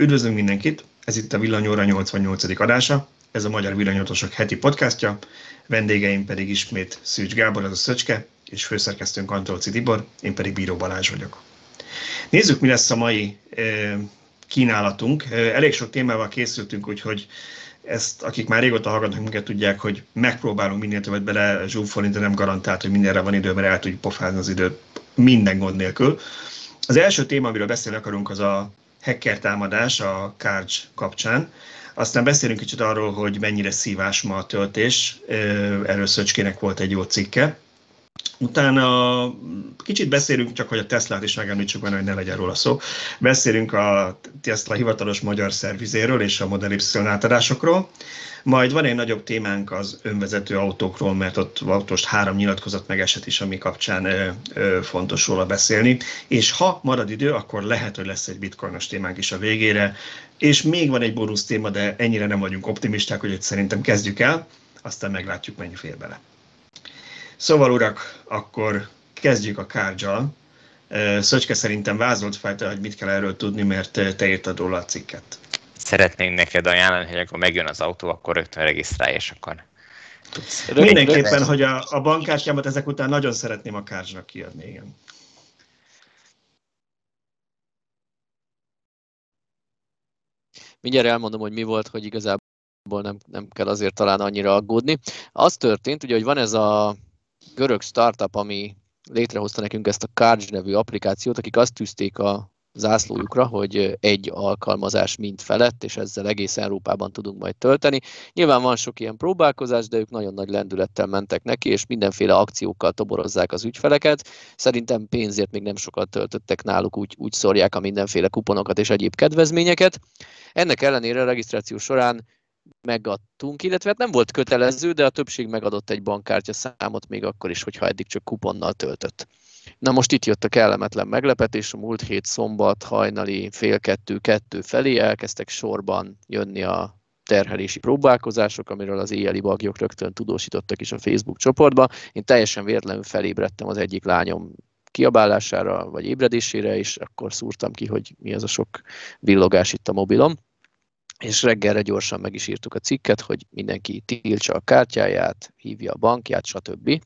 Üdvözlünk mindenkit! Ez itt a Villanyóra 88. adása, ez a Magyar Villanyótosok heti podcastja, vendégeim pedig ismét Szűcs Gábor, az a Szöcske, és főszerkesztőnk Antolci Tibor, én pedig Bíró Balázs vagyok. Nézzük, mi lesz a mai kínálatunk. Elég sok témával készültünk, úgyhogy ezt, akik már régóta hallgatnak minket, tudják, hogy megpróbálunk minél többet bele zsúfolni, de nem garantált, hogy mindenre van idő, mert el tudjuk pofázni az időt minden gond nélkül. Az első téma, amiről beszélni akarunk, az a hacker támadás a Kárcs kapcsán. Aztán beszélünk kicsit arról, hogy mennyire szívás ma a töltés. Erről Szöcskének volt egy jó cikke. Utána kicsit beszélünk, csak hogy a Teslát is megemlítsük benne, hogy ne legyen róla szó. Beszélünk a Tesla hivatalos magyar szervizéről és a Model Y átadásokról. Majd van egy nagyobb témánk az önvezető autókról, mert ott most három nyilatkozat meg eset is, ami kapcsán ö, ö, fontos róla beszélni. És ha marad idő, akkor lehet, hogy lesz egy bitcoinos témánk is a végére. És még van egy bónusz téma, de ennyire nem vagyunk optimisták, hogy szerintem kezdjük el, aztán meglátjuk, mennyi fér bele. Szóval urak, akkor kezdjük a kárgyal. Szöcske szerintem vázolt fel, hogy mit kell erről tudni, mert te írtad róla a cikket szeretnénk neked ajánlani, hogy akkor megjön az autó, akkor rögtön regisztrálj, és akkor Rögtön, Mindenképpen, hogy a, a bankkártyámat ezek után nagyon szeretném a kártyának kiadni, igen. Mindjárt elmondom, hogy mi volt, hogy igazából nem, nem kell azért talán annyira aggódni. Az történt, ugye, hogy van ez a görög startup, ami létrehozta nekünk ezt a Cards nevű applikációt, akik azt tűzték a zászlójukra, hogy egy alkalmazás mind felett, és ezzel egész Európában tudunk majd tölteni. Nyilván van sok ilyen próbálkozás, de ők nagyon nagy lendülettel mentek neki, és mindenféle akciókkal toborozzák az ügyfeleket. Szerintem pénzért még nem sokat töltöttek náluk, úgy, úgy szórják a mindenféle kuponokat és egyéb kedvezményeket. Ennek ellenére a regisztráció során megadtunk, illetve hát nem volt kötelező, de a többség megadott egy bankkártya számot még akkor is, hogyha eddig csak kuponnal töltött. Na most itt jött a kellemetlen meglepetés, a múlt hét szombat hajnali fél kettő-kettő felé elkezdtek sorban jönni a terhelési próbálkozások, amiről az éjjeli bagyok rögtön tudósítottak is a Facebook csoportba. Én teljesen véletlenül felébredtem az egyik lányom kiabálására vagy ébredésére, és akkor szúrtam ki, hogy mi az a sok villogás itt a mobilom. És reggelre gyorsan meg is írtuk a cikket, hogy mindenki tiltsa a kártyáját, hívja a bankját, stb.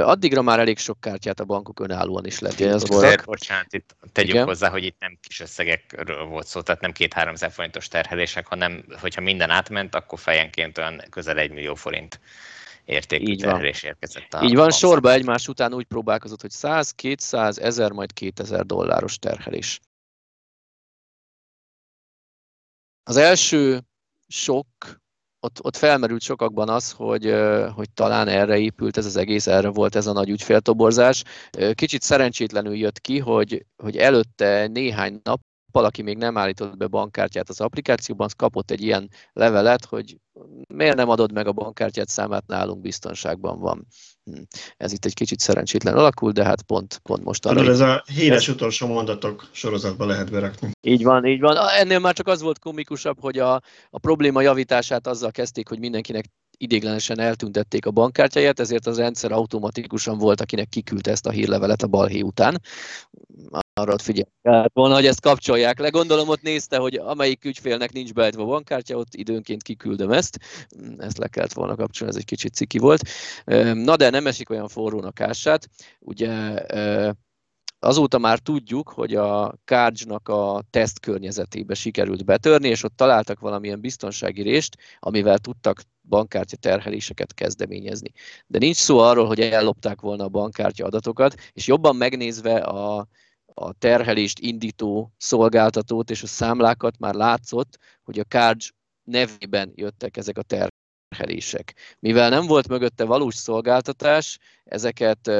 Addigra már elég sok kártyát a bankok önállóan is letiltottak. Bocsánat, itt tegyük Igen. hozzá, hogy itt nem kis összegekről volt szó, tehát nem két-három ezer forintos terhelések, hanem hogyha minden átment, akkor fejenként olyan közel egy millió forint értékű Így terhelés van. érkezett. A Így van, sorba egymás után úgy próbálkozott, hogy 100, 200, 1000, majd 2000 dolláros terhelés. Az első sok ott, ott felmerült sokakban az, hogy, hogy talán erre épült ez az egész, erre volt ez a nagy ügyféltoborzás. Kicsit szerencsétlenül jött ki, hogy, hogy előtte néhány nap valaki még nem állított be bankkártyát az applikációban, az kapott egy ilyen levelet, hogy miért nem adod meg a bankkártyát számát, nálunk biztonságban van. Hm. Ez itt egy kicsit szerencsétlen alakul, de hát pont, pont most arra... Ez a híres utolsó mondatok sorozatba lehet berakni. Így van, így van. Ennél már csak az volt komikusabb, hogy a, a probléma javítását azzal kezdték, hogy mindenkinek idéglenesen eltüntették a bankkártyáját, ezért az rendszer automatikusan volt, akinek kiküldte ezt a hírlevelet a balhé után. Arra figyelj. Hát volna, hogy ezt kapcsolják le. Gondolom ott nézte, hogy amelyik ügyfélnek nincs beállítva a bankkártya, ott időnként kiküldöm ezt. Ezt le kellett volna kapcsolni, ez egy kicsit ciki volt. Na de nem esik olyan forrón a kását. Ugye Azóta már tudjuk, hogy a Kárgynak a teszt környezetébe sikerült betörni, és ott találtak valamilyen biztonsági részt, amivel tudtak bankkártya terheléseket kezdeményezni. De nincs szó arról, hogy ellopták volna a bankkártya adatokat, és jobban megnézve a, a terhelést indító szolgáltatót és a számlákat már látszott, hogy a Kárgy nevében jöttek ezek a terhelések. Mivel nem volt mögötte valós szolgáltatás, ezeket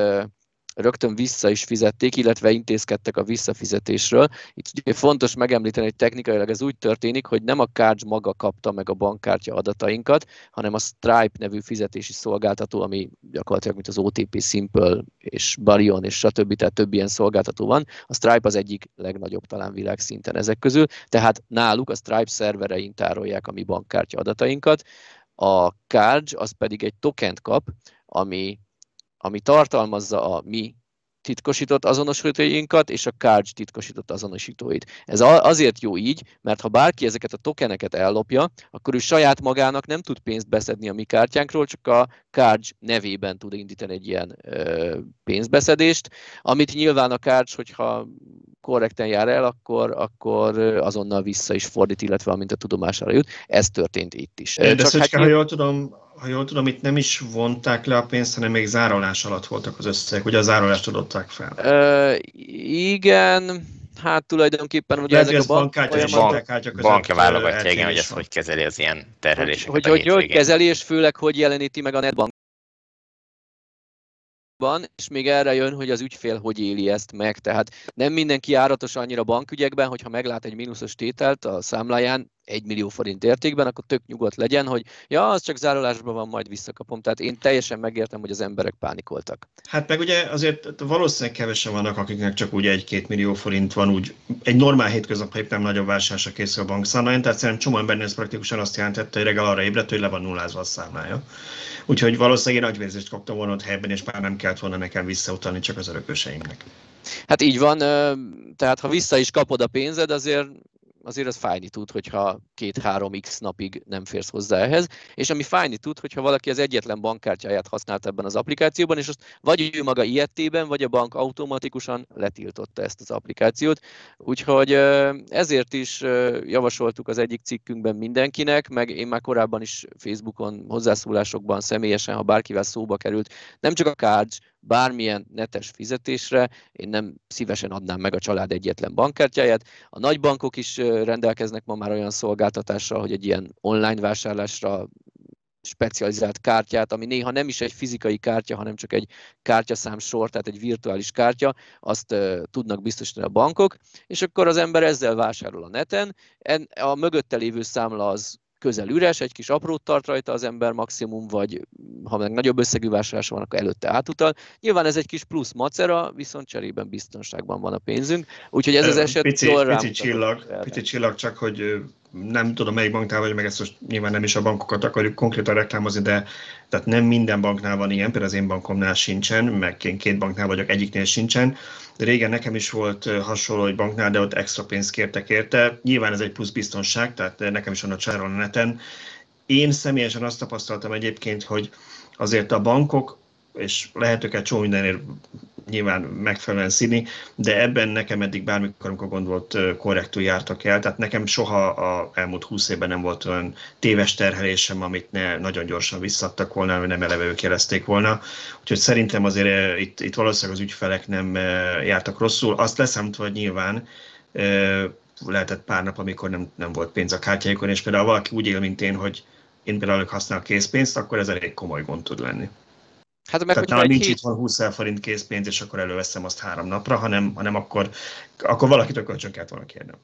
rögtön vissza is fizették, illetve intézkedtek a visszafizetésről. Itt ugye fontos megemlíteni, hogy technikailag ez úgy történik, hogy nem a kárty maga kapta meg a bankkártya adatainkat, hanem a Stripe nevű fizetési szolgáltató, ami gyakorlatilag mint az OTP Simple és Barion és stb. Tehát több ilyen szolgáltató van. A Stripe az egyik legnagyobb talán világszinten ezek közül, tehát náluk a Stripe szerverein tárolják a mi bankkártya adatainkat. A Card az pedig egy tokent kap, ami ami tartalmazza a mi titkosított azonosítóinkat és a Cards titkosított azonosítóit. Ez azért jó így, mert ha bárki ezeket a tokeneket ellopja, akkor ő saját magának nem tud pénzt beszedni a mi kártyánkról, csak a Cards nevében tud indítani egy ilyen ö, pénzbeszedést, amit nyilván a Cards, hogyha korrekten jár el, akkor, akkor azonnal vissza is fordít, illetve amint a tudomására jut. Ez történt itt is. De Csak hát, ha jól tudom, ha jól tudom, itt nem is vonták le a pénzt, hanem még zárolás alatt voltak az összegek, ugye a zárolást adották fel. Ö, igen, hát tulajdonképpen ugye ezek a bank, bank, bankja válogatja, igen, hogy ezt hogy kezeli az ilyen terheléseket. Hogy, hogy, hogy, hogy kezeli, és főleg hogy jeleníti meg a netbank van, és még erre jön, hogy az ügyfél hogy éli ezt meg. Tehát nem mindenki járatos annyira bankügyekben, hogyha meglát egy mínuszos tételt a számláján, egy millió forint értékben, akkor tök nyugodt legyen, hogy ja, az csak zárolásban van, majd visszakapom. Tehát én teljesen megértem, hogy az emberek pánikoltak. Hát meg ugye azért valószínűleg kevesen vannak, akiknek csak úgy egy-két millió forint van úgy egy normál hétköznap, ha éppen nagyobb vásárlásra készül a bankszámláján, tehát szerintem csomó embernél ez praktikusan azt jelentette, hogy reggel arra ébredt, hogy le van nullázva a számlája. Úgyhogy valószínűleg nagy vérzést kaptam volna ott helyben, és már nem kellett volna nekem visszautalni csak az örököseimnek. Hát így van, tehát ha vissza is kapod a pénzed, azért azért az fájni tud, hogyha két-három x napig nem férsz hozzá ehhez, és ami fájni tud, hogyha valaki az egyetlen bankkártyáját használt ebben az applikációban, és azt vagy ő maga ilyettében, vagy a bank automatikusan letiltotta ezt az applikációt. Úgyhogy ezért is javasoltuk az egyik cikkünkben mindenkinek, meg én már korábban is Facebookon hozzászólásokban személyesen, ha bárkivel szóba került, nem csak a cards, bármilyen netes fizetésre, én nem szívesen adnám meg a család egyetlen bankkártyáját. A nagy bankok is rendelkeznek ma már olyan szolgáltatással, hogy egy ilyen online vásárlásra specializált kártyát, ami néha nem is egy fizikai kártya, hanem csak egy kártyaszám sor, tehát egy virtuális kártya, azt uh, tudnak biztosítani a bankok, és akkor az ember ezzel vásárol a neten. En, a mögötte lévő számla az közel üres, egy kis aprót tart rajta az ember maximum, vagy ha meg nagyobb összegű vásárlás van, akkor előtte átutal. Nyilván ez egy kis plusz macera, viszont cserében biztonságban van a pénzünk, úgyhogy ez az eset pici, pici csillag, pici csillag, csak hogy nem tudom melyik banknál vagy, meg ezt most nyilván nem is a bankokat akarjuk konkrétan reklámozni, de tehát nem minden banknál van ilyen, például az én bankomnál sincsen, meg én két banknál vagyok, egyiknél sincsen. De régen nekem is volt hasonló egy banknál, de ott extra pénzt kértek érte. Nyilván ez egy plusz biztonság, tehát nekem is van a csáron a neten. Én személyesen azt tapasztaltam egyébként, hogy azért a bankok, és lehet őket csomó mindenért nyilván megfelelően színi, de ebben nekem eddig bármikor, amikor gond volt, korrektül jártak el. Tehát nekem soha a elmúlt húsz évben nem volt olyan téves terhelésem, amit ne nagyon gyorsan visszadtak volna, vagy nem eleve ők jelezték volna. Úgyhogy szerintem azért itt, itt valószínűleg az ügyfelek nem jártak rosszul. Azt leszámítva, hogy nyilván lehetett pár nap, amikor nem, nem volt pénz a kártyájukon, és például valaki úgy él, mint én, hogy én például használ készpénzt, akkor ez elég komoly gond tud lenni. Hát meg, Tehát nálam nincs hét... itt van 20 forint készpénz, és akkor előveszem azt három napra, hanem, hanem akkor, akkor valakitől kölcsön kellett volna kérnem.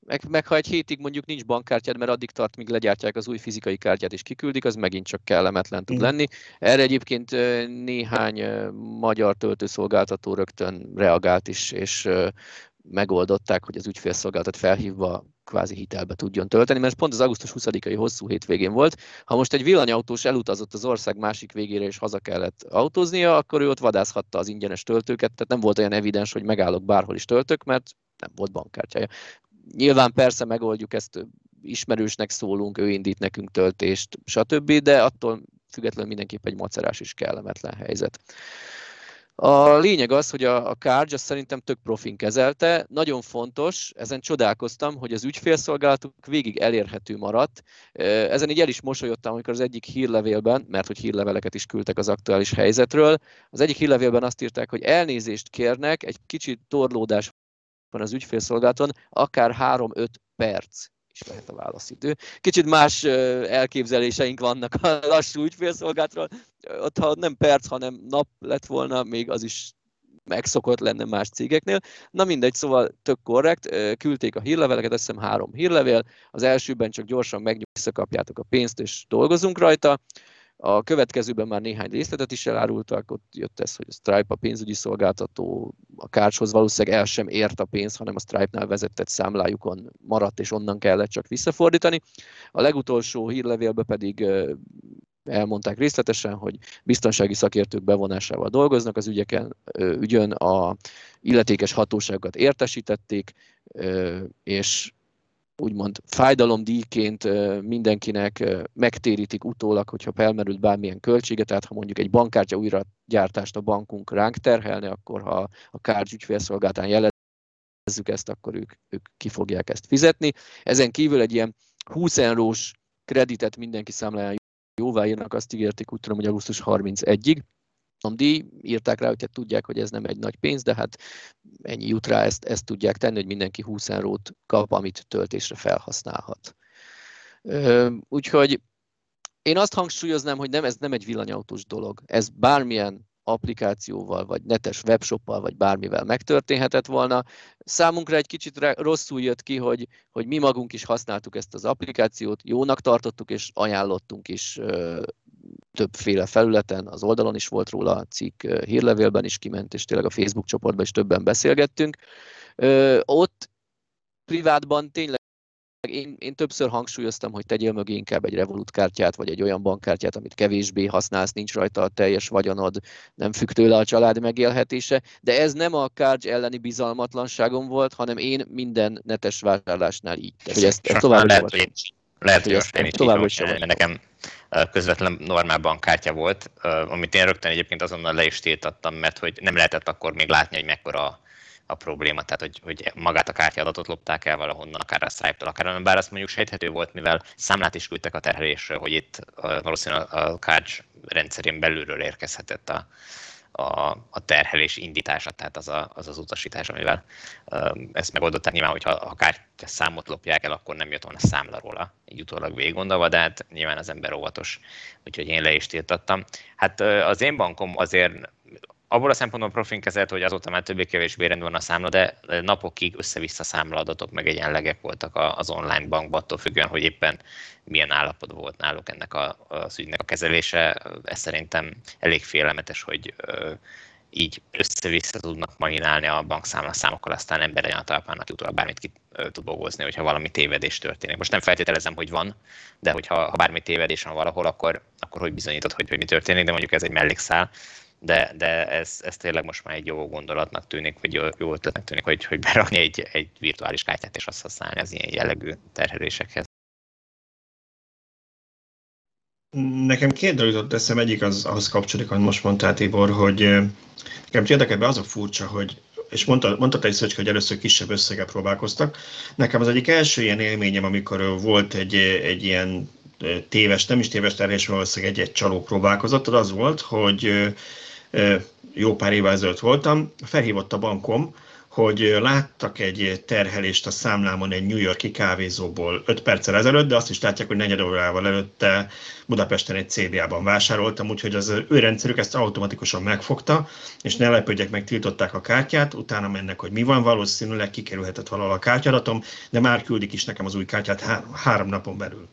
Meg, meg ha egy hétig mondjuk nincs bankkártyád, mert addig tart, míg legyártják az új fizikai kártyát és kiküldik, az megint csak kellemetlen tud lenni. Erre egyébként néhány magyar töltőszolgáltató rögtön reagált is, és megoldották, hogy az ügyfélszolgáltat felhívva kvázi hitelbe tudjon tölteni, mert pont az augusztus 20-ai hosszú hétvégén volt. Ha most egy villanyautós elutazott az ország másik végére és haza kellett autóznia, akkor ő ott vadászhatta az ingyenes töltőket, tehát nem volt olyan evidens, hogy megállok bárhol is töltök, mert nem volt bankkártyája. Nyilván persze megoldjuk ezt, ismerősnek szólunk, ő indít nekünk töltést, stb., de attól függetlenül mindenképp egy macerás is kellemetlen helyzet. A lényeg az, hogy a, a Carge azt szerintem tök profin kezelte. Nagyon fontos, ezen csodálkoztam, hogy az ügyfélszolgálatuk végig elérhető maradt. Ezen így el is mosolyodtam, amikor az egyik hírlevélben, mert hogy hírleveleket is küldtek az aktuális helyzetről, az egyik hírlevélben azt írták, hogy elnézést kérnek, egy kicsit torlódás van az ügyfélszolgálaton, akár 3-5 perc is lehet a válaszidő. Kicsit más elképzeléseink vannak a lassú ügyfélszolgálatról. Ott, ha nem perc, hanem nap lett volna, még az is megszokott lenne más cégeknél. Na mindegy, szóval tök korrekt, küldték a hírleveleket, azt hiszem három hírlevél, az elsőben csak gyorsan megnyugni, visszakapjátok a pénzt, és dolgozunk rajta. A következőben már néhány részletet is elárultak, ott jött ez, hogy a Stripe a pénzügyi szolgáltató a kárcshoz valószínűleg el sem ért a pénz, hanem a Stripe-nál vezetett számlájukon maradt, és onnan kellett csak visszafordítani. A legutolsó hírlevélbe pedig elmondták részletesen, hogy biztonsági szakértők bevonásával dolgoznak az ügyeken, ügyön a illetékes hatóságokat értesítették, és úgymond fájdalomdíjként mindenkinek megtérítik utólag, hogyha felmerült bármilyen költsége, tehát ha mondjuk egy bankkártya újra gyártást a bankunk ránk terhelne, akkor ha a kárty ügyfélszolgáltán jelezzük ezt, akkor ők, ők ki fogják ezt fizetni. Ezen kívül egy ilyen 20 eurós kreditet mindenki számláján jóvá írnak, azt ígérték, úgy tudom, hogy augusztus 31-ig. Díj, írták rá, hogy hát tudják, hogy ez nem egy nagy pénz, de hát ennyi jut rá, ezt, ezt tudják tenni, hogy mindenki 20 eurót kap, amit töltésre felhasználhat. Úgyhogy én azt hangsúlyoznám, hogy nem, ez nem egy villanyautós dolog. Ez bármilyen applikációval, vagy netes webshoppal, vagy bármivel megtörténhetett volna. Számunkra egy kicsit rosszul jött ki, hogy, hogy mi magunk is használtuk ezt az applikációt, jónak tartottuk, és ajánlottunk is többféle felületen, az oldalon is volt róla a cikk, hírlevélben is kiment, és tényleg a Facebook csoportban is többen beszélgettünk. Ott privátban tényleg én, én többször hangsúlyoztam, hogy tegyél mögé inkább egy Revolut kártyát, vagy egy olyan bankkártyát, amit kevésbé használsz, nincs rajta a teljes vagyonod, nem függ tőle a család megélhetése, de ez nem a kárty elleni bizalmatlanságom volt, hanem én minden netes vásárlásnál így. Hogy ezt, ezt tovább lehet, hogy lehet, hogy ezt én is tovább is mert nekem közvetlen normál bankkártya volt, amit én rögtön egyébként azonnal le is tiltattam, mert hogy nem lehetett akkor még látni, hogy mekkora a probléma, tehát hogy, hogy magát a kártyadatot lopták el valahonnan, akár a Stripe-től, akár bár azt mondjuk sejthető volt, mivel számlát is küldtek a terhelésről, hogy itt valószínűleg a kárty rendszerén belülről érkezhetett a, a, a terhelés indítása, tehát az, a, az az utasítás, amivel um, ezt megoldották. Nyilván, hogyha a kártya számot lopják el, akkor nem jött volna számla róla, így utólag végig gondolva, de hát nyilván az ember óvatos, úgyhogy én le is tiltattam. Hát az én bankom azért abból a szempontból profin kezelt, hogy azóta már többé-kevésbé rendben van a számla, de napokig össze-vissza számlaadatok, meg egyenlegek voltak az online bankban, attól függően, hogy éppen milyen állapot volt náluk ennek a, az ügynek a kezelése. Ez szerintem elég félelmetes, hogy így össze-vissza tudnak mahinálni a bankszámla számokkal, aztán ember a talpán, aki utólag bármit ki tud bogozni, hogyha valami tévedés történik. Most nem feltételezem, hogy van, de hogyha ha bármi tévedés van valahol, akkor, akkor hogy bizonyítod, hogy, hogy mi történik, de mondjuk ez egy mellékszál, de, de ez, ez tényleg most már egy jó gondolatnak tűnik, vagy jó, jó ötletnek tűnik, hogy, hogy berakni egy, egy virtuális kártyát és azt használni az ilyen jellegű terhelésekhez. Nekem két dolog jutott eszem, egyik az ahhoz kapcsolódik, amit most mondtál Tibor, hogy nekem érdekebben az a furcsa, hogy és mondta, mondta egy Szöcske, hogy először kisebb összeggel próbálkoztak. Nekem az egyik első ilyen élményem, amikor volt egy, egy ilyen téves, nem is téves terhés, valószínűleg egy-egy csaló próbálkozott, az volt, hogy jó pár évvel ezelőtt voltam, felhívott a bankom, hogy láttak egy terhelést a számlámon egy New Yorki kávézóból 5 perccel ezelőtt, de azt is látják, hogy negyed órával előtte Budapesten egy CBA-ban vásároltam, úgyhogy az ő rendszerük ezt automatikusan megfogta, és ne lepődjek meg, tiltották a kártyát, utána mennek, hogy mi van, valószínűleg kikerülhetett valahol a kártyadatom, de már küldik is nekem az új kártyát há- három napon belül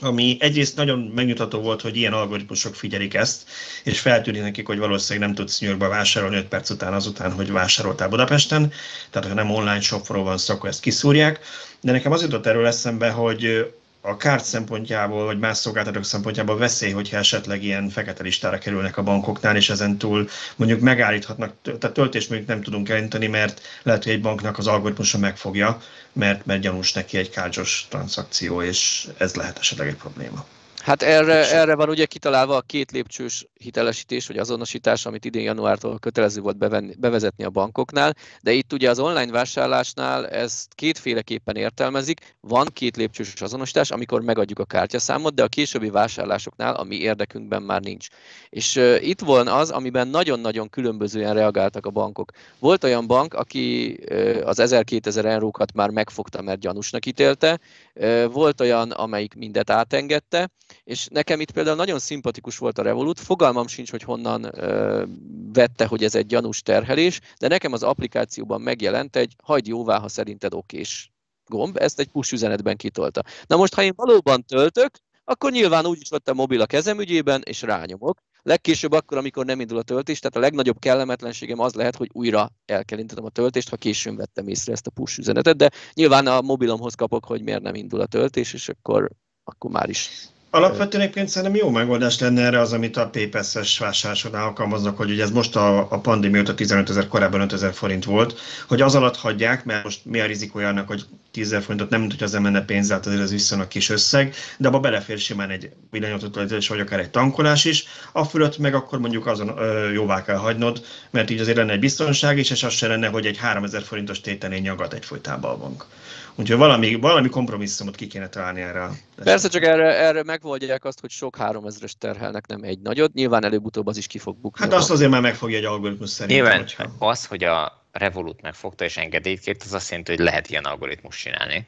ami egyrészt nagyon megnyugtató volt, hogy ilyen algoritmusok figyelik ezt, és feltűnik nekik, hogy valószínűleg nem tudsz New vásárolni 5 perc után azután, hogy vásároltál Budapesten, tehát ha nem online shopról van szó, akkor ezt kiszúrják. De nekem az jutott erről eszembe, hogy a kárt szempontjából, vagy más szolgáltatók szempontjából veszély, hogyha esetleg ilyen fekete listára kerülnek a bankoknál, és ezen túl mondjuk megállíthatnak, tehát töltést mondjuk nem tudunk elintani, mert lehet, hogy egy banknak az algoritmusa megfogja, mert, mert gyanús neki egy kártyos tranzakció, és ez lehet esetleg egy probléma. Hát erre, erre van ugye kitalálva a két lépcsős hitelesítés, vagy azonosítás, amit idén januártól kötelező volt bevenni, bevezetni a bankoknál, de itt ugye az online vásárlásnál ezt kétféleképpen értelmezik. Van két lépcsős azonosítás, amikor megadjuk a kártyaszámot, de a későbbi vásárlásoknál a mi érdekünkben már nincs. És uh, itt volna az, amiben nagyon-nagyon különbözően reagáltak a bankok. Volt olyan bank, aki uh, az 1000-2000 eurókat már megfogta, mert gyanúsnak ítélte, uh, volt olyan, amelyik mindet átengedte, és nekem itt például nagyon szimpatikus volt a Revolut, fogalmam sincs, hogy honnan ö, vette, hogy ez egy gyanús terhelés, de nekem az applikációban megjelent egy hagyd jóvá, ha szerinted okés gomb, ezt egy push üzenetben kitolta. Na most, ha én valóban töltök, akkor nyilván úgyis ott a mobil a kezem ügyében, és rányomok. Legkésőbb akkor, amikor nem indul a töltés, tehát a legnagyobb kellemetlenségem az lehet, hogy újra el kell a töltést, ha későn vettem észre ezt a push üzenetet, de nyilván a mobilomhoz kapok, hogy miért nem indul a töltés, és akkor, akkor már is Alapvetően egyébként szerintem jó megoldás lenne erre az, amit a PPS-es vásárlásodnál alkalmaznak, hogy ugye ez most a, a pandémia óta 15 ezer, korábban 5 ezer forint volt, hogy az alatt hagyják, mert most mi a rizikója annak, hogy 10 ezer forintot nem, hogy az menne pénz, tehát azért ez viszonylag kis összeg, de abba belefér simán egy villanyautótöltés, vagy akár egy tankolás is, a fölött meg akkor mondjuk azon ö, jóvá kell hagynod, mert így azért lenne egy biztonság is, és az se lenne, hogy egy 3000 forintos tételén nyagad egyfolytában a bank. Úgyhogy valami, valami kompromisszumot ki kéne találni erre. Persze, csak erre, erre megvoldják azt, hogy sok 3000-es terhelnek, nem egy nagyot. Nyilván előbb-utóbb az is ki fog bukni. Hát azt azért már megfogja egy algoritmus szerint. Nyilván hogyha... az, hogy a Revolut megfogta és engedélyt kért, az azt jelenti, hogy lehet ilyen algoritmus csinálni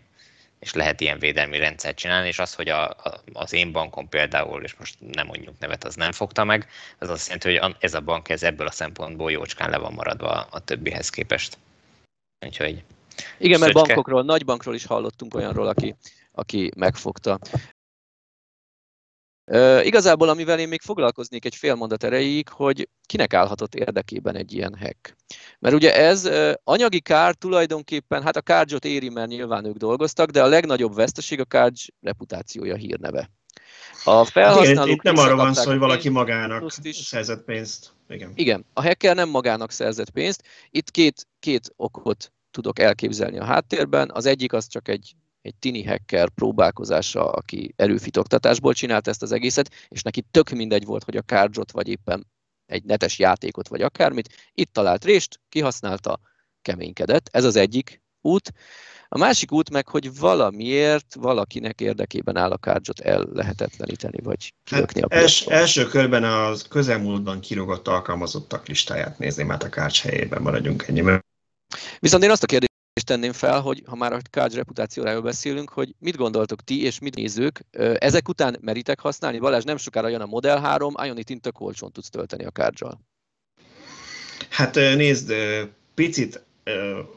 és lehet ilyen védelmi rendszert csinálni, és az, hogy a, a, az én bankom például, és most nem mondjuk nevet, az nem fogta meg, az azt jelenti, hogy ez a bank ez ebből a szempontból jócskán le van maradva a, a többihez képest. Úgyhogy igen, mert Szöcske. bankokról, nagy bankról is hallottunk olyanról, aki, aki megfogta. E, igazából, amivel én még foglalkoznék egy fél mondat erejéig, hogy kinek állhatott érdekében egy ilyen hack. Mert ugye ez anyagi kár tulajdonképpen, hát a kárgyot éri, mert nyilván ők dolgoztak, de a legnagyobb veszteség a kárgy reputációja, hírneve. A felhasználók itt nem arra van szó, hogy valaki magának is. szerzett pénzt. Igen. Igen, a hacker nem magának szerzett pénzt. Itt két, két okot tudok elképzelni a háttérben. Az egyik az csak egy, egy tini hacker próbálkozása, aki erőfitoktatásból csinált ezt az egészet, és neki tök mindegy volt, hogy a kárdzsot, vagy éppen egy netes játékot, vagy akármit. Itt talált részt, kihasználta, keménykedett. Ez az egyik út. A másik út meg, hogy valamiért valakinek érdekében áll a kárdzsot el lehetetleníteni, vagy kilökni hát a els, Első körben az közelmúltban kirogott alkalmazottak listáját nézni, mert a kárcs helyében maradjunk ennyi. Viszont én azt a kérdést tenném fel, hogy ha már a kárgy reputációráról beszélünk, hogy mit gondoltok ti és mit nézők, ezek után meritek használni? Balázs, nem sokára jön a Model 3, Ionity tök olcsón tudsz tölteni a kárgyal. Hát nézd, picit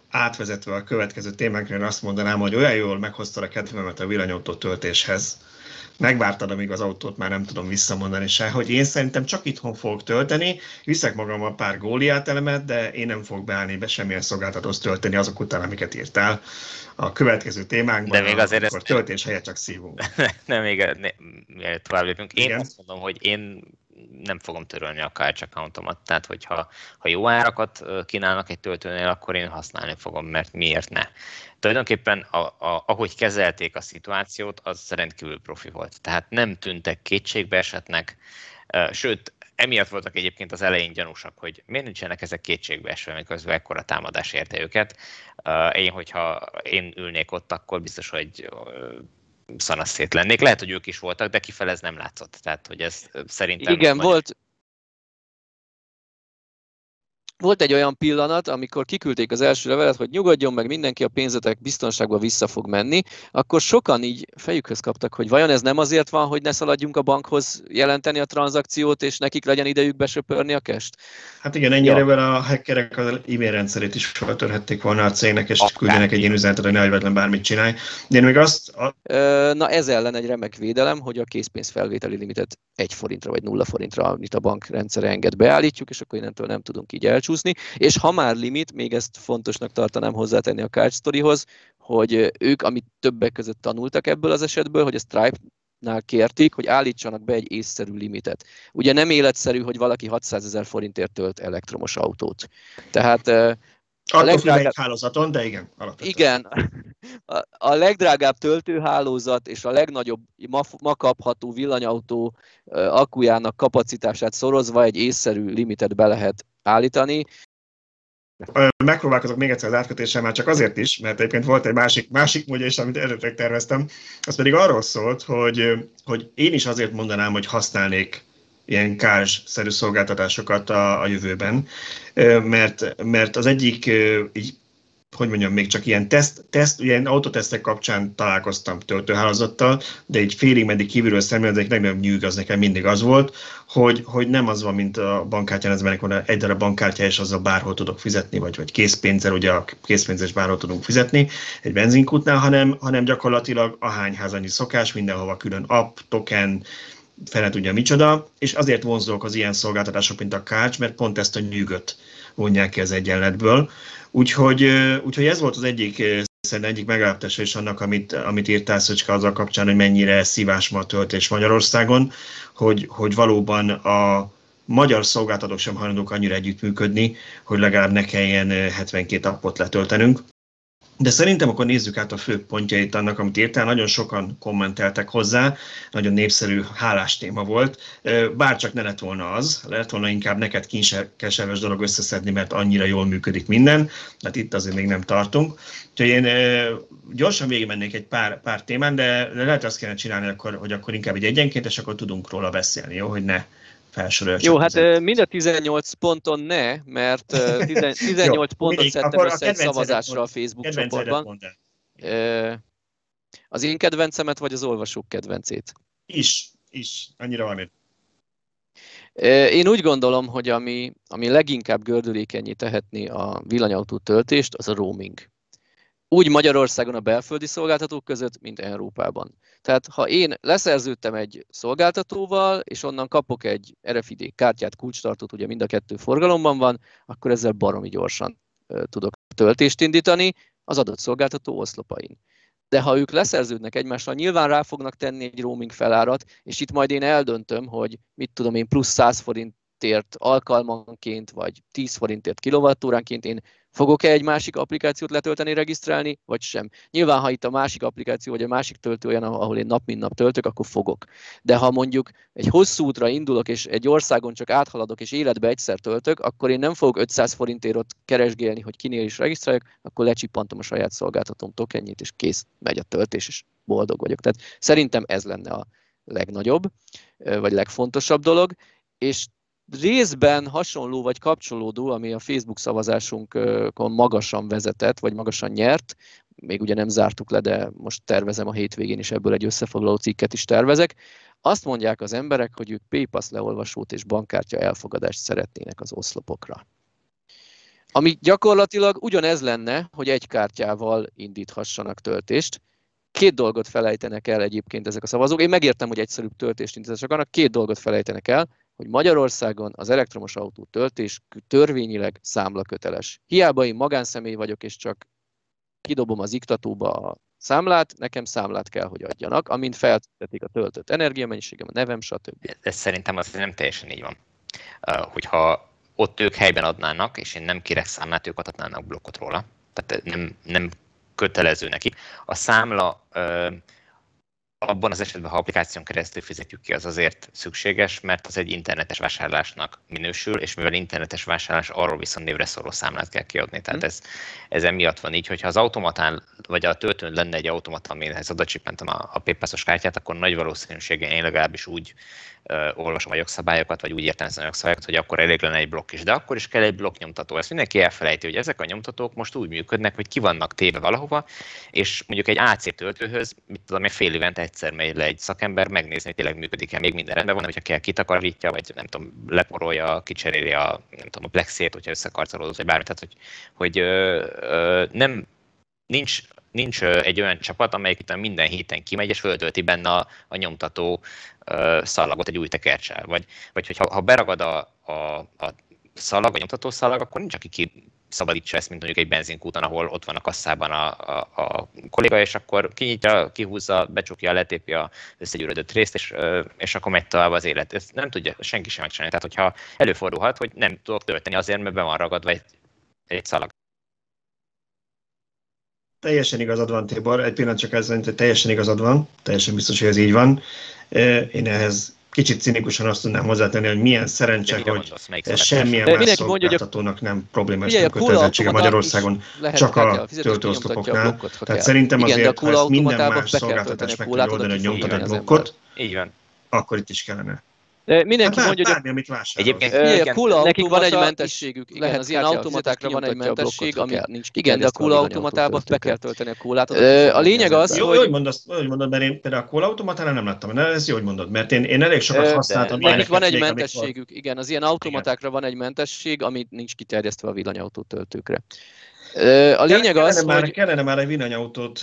átvezetve a következő témánkra, azt mondanám, hogy olyan jól meghozta a kedvemet a villanyautó töltéshez, megvártad, amíg az autót már nem tudom visszamondani se, hogy én szerintem csak itthon fogok tölteni, viszek magam a pár góliát elemet, de én nem fogok beállni be semmilyen szolgáltatót tölteni azok után, amiket írtál a következő témánkban, de még azért akkor ezt... töltés helyett csak szívunk. nem, még mielőtt tovább lépünk. Én Igen? azt mondom, hogy én nem fogom törölni a Cards accountomat, tehát hogyha ha jó árakat kínálnak egy töltőnél, akkor én használni fogom, mert miért ne. Tulajdonképpen a, a, ahogy kezelték a szituációt, az rendkívül profi volt. Tehát nem tűntek kétségbe esetnek, sőt, emiatt voltak egyébként az elején gyanúsak, hogy miért nincsenek ezek kétségbe esve, miközben ekkora támadás érte őket. Én, hogyha én ülnék ott, akkor biztos, hogy szanaszét lennék. Lehet, hogy ők is voltak, de kifele ez nem látszott. Tehát, hogy ez szerintem... Igen, volt, volt egy olyan pillanat, amikor kiküldték az első levelet, hogy nyugodjon meg mindenki, a pénzetek biztonságban vissza fog menni, akkor sokan így fejükhöz kaptak, hogy vajon ez nem azért van, hogy ne szaladjunk a bankhoz jelenteni a tranzakciót, és nekik legyen idejük besöpörni a kest? Hát igen, ennyire ja. a hackerek az e-mail rendszerét is feltörhették volna a cégnek, és Akár. küldenek egy ilyen üzenetet, hogy ne hagyj bármit csinálj. De én még azt... A... Na ez ellen egy remek védelem, hogy a készpénzfelvételi limitet egy forintra vagy nulla forintra, amit a bank rendszere enged beállítjuk, és akkor innentől nem tudunk így elcsúszni elcsúszni, és ha már limit, még ezt fontosnak tartanám hozzátenni a Card Storyhoz, hogy ők, amit többek között tanultak ebből az esetből, hogy a Stripe nál kérték, hogy állítsanak be egy észszerű limitet. Ugye nem életszerű, hogy valaki 600 ezer forintért tölt elektromos autót. Tehát a legdrágább... egy hálózaton, de igen. Alapvetően. Igen. A, a legdrágább töltőhálózat és a legnagyobb ma, ma kapható villanyautó akkujának kapacitását szorozva egy észszerű limitet be lehet állítani. Megpróbálkozok még egyszer az átkötéssel, már csak azért is, mert egyébként volt egy másik, másik módja is, amit eredetileg terveztem. Az pedig arról szólt, hogy, hogy én is azért mondanám, hogy használnék ilyen kárs-szerű szolgáltatásokat a, a jövőben, mert, mert az egyik így hogy mondjam, még csak ilyen teszt, teszt ilyen autotesztek kapcsán találkoztam töltőhálózattal, de egy félig meddig kívülről szemlélve, az egyik legnagyobb nyűg az nekem mindig az volt, hogy, hogy nem az van, mint a bankkártyán, ez van egy darab bankkártya, és azzal bárhol tudok fizetni, vagy, vagy készpénzzel, ugye a készpénzes bárhol tudunk fizetni egy benzinkútnál, hanem, hanem gyakorlatilag a hányház annyi szokás, mindenhova külön app, token, fele tudja micsoda, és azért vonzók az ilyen szolgáltatások, mint a Kács, mert pont ezt a nyűgöt vonják ki az egyenletből. Úgyhogy, úgyhogy ez volt az egyik szerintem egyik megállapítása is annak, amit, amit írtál Szöcske azzal kapcsán, hogy mennyire szívás ma a töltés Magyarországon, hogy, hogy valóban a magyar szolgáltatók sem hajlandók annyira együttműködni, hogy legalább ne kelljen 72 appot letöltenünk. De szerintem akkor nézzük át a fő pontjait annak, amit írtál. Nagyon sokan kommenteltek hozzá, nagyon népszerű, hálás téma volt. Bárcsak ne lett volna az, lett volna inkább neked kinkeserves dolog összeszedni, mert annyira jól működik minden, hát itt azért még nem tartunk. Úgyhogy én gyorsan végigmennék egy pár, pár témán, de lehet azt kellene csinálni, akkor, hogy akkor inkább egy egyenként, és akkor tudunk róla beszélni, jó, hogy ne felsorolja. Jó, hát között. mind a 18 ponton ne, mert 18 Jó, pontot még, szedtem össze egy szavazásra a Facebook csoportban. Az én kedvencemet, vagy az olvasók kedvencét? Is, is, annyira van Én úgy gondolom, hogy ami, ami leginkább gördülékenyé tehetni a villanyautó töltést, az a roaming úgy Magyarországon a belföldi szolgáltatók között, mint Európában. Tehát ha én leszerződtem egy szolgáltatóval, és onnan kapok egy RFID kártyát, kulcstartót, ugye mind a kettő forgalomban van, akkor ezzel baromi gyorsan tudok töltést indítani az adott szolgáltató oszlopain. De ha ők leszerződnek egymással, nyilván rá fognak tenni egy roaming felárat, és itt majd én eldöntöm, hogy mit tudom én, plusz 100 forintért alkalmanként, vagy 10 forintért kilovattóránként én Fogok-e egy másik applikációt letölteni, regisztrálni, vagy sem? Nyilván, ha itt a másik applikáció, vagy a másik töltő olyan, ahol én nap mint nap töltök, akkor fogok. De ha mondjuk egy hosszú útra indulok, és egy országon csak áthaladok, és életbe egyszer töltök, akkor én nem fogok 500 forintért ott keresgélni, hogy kinél is regisztráljak, akkor lecsippantom a saját szolgáltatóm tokenjét, és kész, megy a töltés, és boldog vagyok. Tehát szerintem ez lenne a legnagyobb, vagy legfontosabb dolog, és részben hasonló vagy kapcsolódó, ami a Facebook szavazásunkon magasan vezetett, vagy magasan nyert, még ugye nem zártuk le, de most tervezem a hétvégén is ebből egy összefoglaló cikket is tervezek. Azt mondják az emberek, hogy ők PayPass leolvasót és bankkártya elfogadást szeretnének az oszlopokra. Ami gyakorlatilag ugyanez lenne, hogy egy kártyával indíthassanak töltést. Két dolgot felejtenek el egyébként ezek a szavazók. Én megértem, hogy egyszerűbb töltést indítások akarnak, két dolgot felejtenek el hogy Magyarországon az elektromos autó töltés törvényileg számlaköteles. Hiába én magánszemély vagyok, és csak kidobom az iktatóba a számlát, nekem számlát kell, hogy adjanak, amint feltetik a töltött energiamennyiségem, a nevem, stb. Ez szerintem az nem teljesen így van. Hogyha ott ők helyben adnának, és én nem kérek számlát, ők adhatnának blokkot róla. Tehát nem, nem kötelező neki. A számla abban az esetben, ha applikáción keresztül fizetjük ki, az azért szükséges, mert az egy internetes vásárlásnak minősül, és mivel internetes vásárlás, arról viszont névre szóló számlát kell kiadni. Tehát ez, ez emiatt van így, hogyha az automatán, vagy a töltőn lenne egy automata, amihez oda csippentem a, a PayPass-os kártyát, akkor nagy valószínűséggel én legalábbis úgy uh, olvasom a jogszabályokat, vagy úgy értelmezem a jogszabályokat, hogy akkor elég lenne egy blokk is. De akkor is kell egy blokk nyomtató. Ezt mindenki elfelejti, hogy ezek a nyomtatók most úgy működnek, hogy ki vannak téve valahova, és mondjuk egy AC töltőhöz, mit tudom, fél évente egyszer megy le egy szakember megnézni, hogy tényleg működik-e, még minden rendben van, hogyha kell kitakarítja, vagy nem tudom, leporolja, kicseréli a, nem tudom, a plexét, hogyha összekarcolódott, vagy bármit. Tehát, hogy, hogy ö, ö, nem, nincs nincs egy olyan csapat, amelyik itt minden héten kimegy, és föltölti benne a, a nyomtató uh, szalagot egy új tekercsel. Vagy, vagy hogyha ha beragad a, a, a szalag, a nyomtató szalag, akkor nincs, aki ki szabadítsa ezt, mint mondjuk egy benzinkúton, ahol ott van a kasszában a, a, a kolléga, és akkor kinyitja, kihúzza, becsukja, letépi a összegyűrödött részt, és, és akkor megy tovább az élet. Ezt nem tudja senki sem megcsinálni. Tehát, hogyha előfordulhat, hogy nem tudok tölteni azért, mert be van ragadva egy, egy szalag. Teljesen igazad van, Tibor. Egy pillanat csak ezzel, hogy teljesen igazad van. Teljesen biztos, hogy ez így van. Én ehhez kicsit cinikusan azt tudnám hozzátenni, hogy milyen szerencse, hogy semmilyen más szolgáltatónak nem problémás nem kötelezettsége Magyarországon, csak a töltőosztopoknál. Tehát szerintem azért, ha ezt minden más szolgáltatás meg tudja oldani, hogy nyomtat egy blokkot, akkor itt is kellene. De mindenki hát mondja, hogy... amit Egyébként igen, a nekik van egy mentességük. Igen, lehet az ilyen automatákra van egy mentesség, ami nincs Igen, de a cool automatában be kell tölteni a kólát. A lényeg az, hogy... Jó, hogy mondod, hogy mondod, mert én például a cool automatánál nem láttam, de ez jó, hogy mondod, mert én, én elég sokat használtam. Nekik van egy mentességük, igen, az ilyen automatákra van egy mentesség, ami nincs kiterjesztve a villanyautó töltőkre. A lényeg kellene az, már, hogy... Kellene már egy villanyautót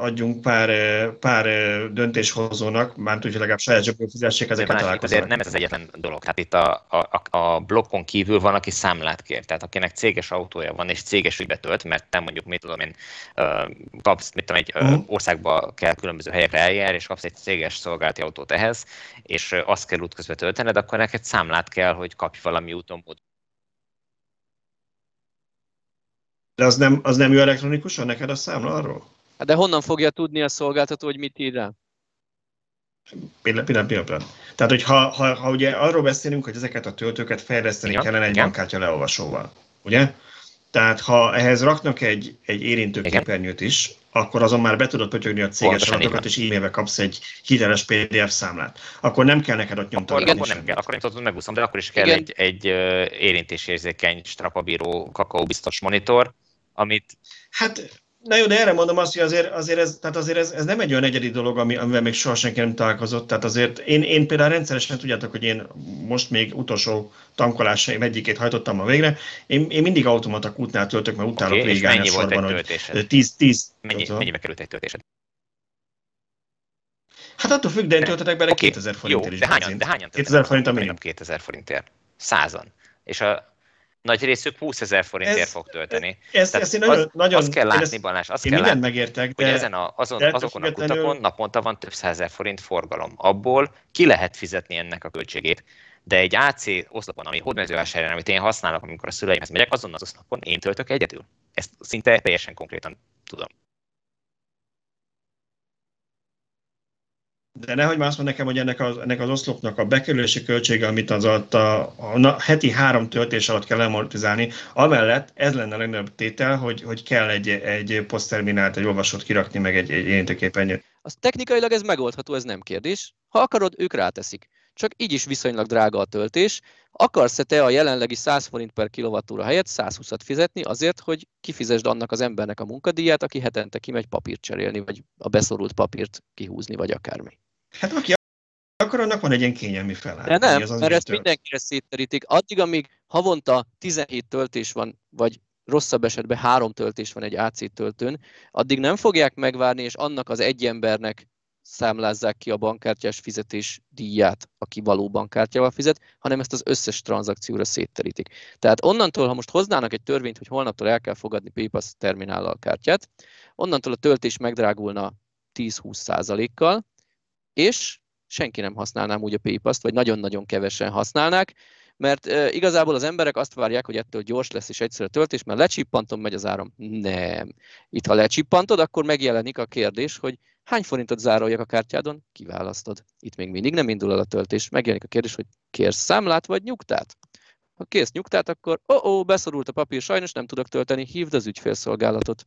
adjunk pár, pár döntéshozónak, már tudja legalább saját zsebből fizessék ezeket a Azért nem ez az egyetlen dolog. Tehát itt a, a, a blokkon kívül van, aki számlát kér. Tehát akinek céges autója van, és céges ügybe tölt, mert nem mondjuk, mit tudom én, kapsz, mit tudom, egy uh-huh. országba kell különböző helyekre eljár, és kapsz egy céges szolgálati autót ehhez, és azt kell útközben töltened, akkor neked számlát kell, hogy kapj valami úton módon De az nem, az nem jó elektronikusan neked a számla arról? Hát de honnan fogja tudni a szolgáltató, hogy mit ír rá? Pillanat, pillanat, pillanat. Tehát, hogy ha, ha, ha ugye arról beszélünk, hogy ezeket a töltőket fejleszteni ja, kellene egy igen. bankkártya leolvasóval, ugye? Tehát ha ehhez raknak egy, egy érintőképernyőt is, akkor azon már be tudod pötyögni a céges adatokat, és e-mailbe kapsz egy hiteles PDF számlát. Akkor nem kell neked ott nyomtatni. Akkor, akkor nem kell, akkor nem tudod megúszom, de akkor is kell Igen. egy, egy érintésérzékeny, strapabíró, kakaóbiztos monitor, amit... Hát, na jó, de erre mondom azt, hogy azért, azért, ez, tehát azért ez, ez nem egy olyan egyedi dolog, ami, amivel még soha senki nem találkozott. Tehát azért én, én például rendszeresen tudjátok, hogy én most még utolsó tankolásaim egyikét hajtottam a végre. Én, én mindig automata kútnál töltök, mert utálok okay, végigálni mennyi sorban, volt egy hogy 10, 10 mennyi, mennyibe került egy töltésed? Hát attól függ, de én töltetek bele okay, 2000 forintért is. De hányan, de hányan 2000 forint a minimum. 2000 forintért. Százan. És a nagy részük 20 ezer forintért ez, fog tölteni. Ez, ez én nagyon, az, nagyon, azt kell látni, Balázs, azt én kell látni, megértek, de, hogy ezen a, azon, de azokon a kutakon naponta van több százezer forint forgalom. Abból ki lehet fizetni ennek a költségét. De egy AC oszlopon, ami hódmezővásárján, amit én használok, amikor a szüleimhez megyek, azon az oszlopon én töltök egyedül. Ezt szinte teljesen konkrétan tudom. De nehogy már azt mond nekem, hogy ennek az, ennek az oszlopnak a bekerülési költsége, amit az a, a, a heti három töltés alatt kell amortizálni, amellett ez lenne a legnagyobb tétel, hogy, hogy kell egy, egy posztterminált, egy olvasót kirakni, meg egy, egy érintőképernyőt. Az technikailag ez megoldható, ez nem kérdés. Ha akarod, ők ráteszik. Csak így is viszonylag drága a töltés. Akarsz-e te a jelenlegi 100 forint per kilovattúra helyett 120-at fizetni azért, hogy kifizesd annak az embernek a munkadíját, aki hetente kimegy papírt cserélni, vagy a beszorult papírt kihúzni, vagy akármi? Hát aki akkor annak van egy ilyen kényelmi feláll. De nem, az mert ezt tölt. mindenkire szétterítik. Addig, amíg havonta 17 töltés van, vagy rosszabb esetben három töltés van egy AC töltőn, addig nem fogják megvárni, és annak az egy embernek számlázzák ki a bankkártyás fizetés díját, aki való bankkártyával fizet, hanem ezt az összes tranzakcióra szétterítik. Tehát onnantól, ha most hoznának egy törvényt, hogy holnaptól el kell fogadni PayPass terminállal kártyát, onnantól a töltés megdrágulna 10-20 százalékkal, és senki nem használná úgy a PayPass-t, vagy nagyon-nagyon kevesen használnák, mert e, igazából az emberek azt várják, hogy ettől gyors lesz és egyszerű a töltés, mert lecsippantom, megy az áram. Nem. Itt, ha lecsippantod, akkor megjelenik a kérdés, hogy hány forintot zároljak a kártyádon, kiválasztod. Itt még mindig nem indul el a töltés. Megjelenik a kérdés, hogy kérsz számlát vagy nyugtát? Ha kérsz nyugtát, akkor ó, oh, oh, beszorult a papír, sajnos nem tudok tölteni, hívd az ügyfélszolgálatot.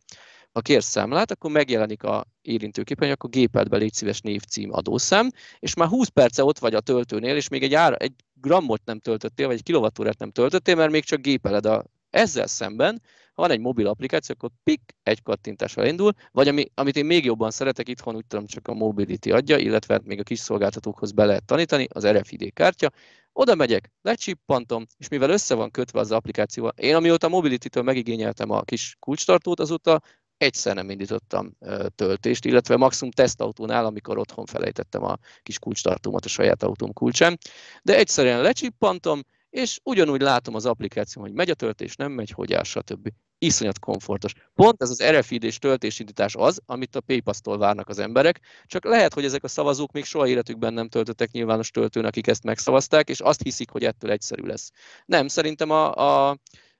Ha kérsz számlát, akkor megjelenik a érintőképen, akkor gépelt be légy szíves név, cím, adószám, és már 20 perce ott vagy a töltőnél, és még egy, ára, egy grammot nem töltöttél, vagy egy kilovattórát nem töltöttél, mert még csak gépeled a ezzel szemben, ha van egy mobil applikáció, akkor pik, egy kattintással indul, vagy ami, amit én még jobban szeretek, itthon úgy tudom csak a Mobility adja, illetve hát még a kis szolgáltatókhoz be lehet tanítani, az RFID kártya, oda megyek, lecsippantom, és mivel össze van kötve az applikációval, én amióta Mobility-től megigényeltem a kis kulcstartót, azóta egyszer nem indítottam töltést, illetve maximum tesztautónál, amikor otthon felejtettem a kis kulcstartómat a saját autóm kulcsán, de egyszerűen lecsippantom, és ugyanúgy látom az applikáció, hogy megy a töltés, nem megy, hogy áll, stb. Iszonyat komfortos. Pont ez az RFID-s töltésindítás az, amit a PayPass-tól várnak az emberek, csak lehet, hogy ezek a szavazók még soha életükben nem töltöttek nyilvános töltőn, akik ezt megszavazták, és azt hiszik, hogy ettől egyszerű lesz. Nem, szerintem a, a,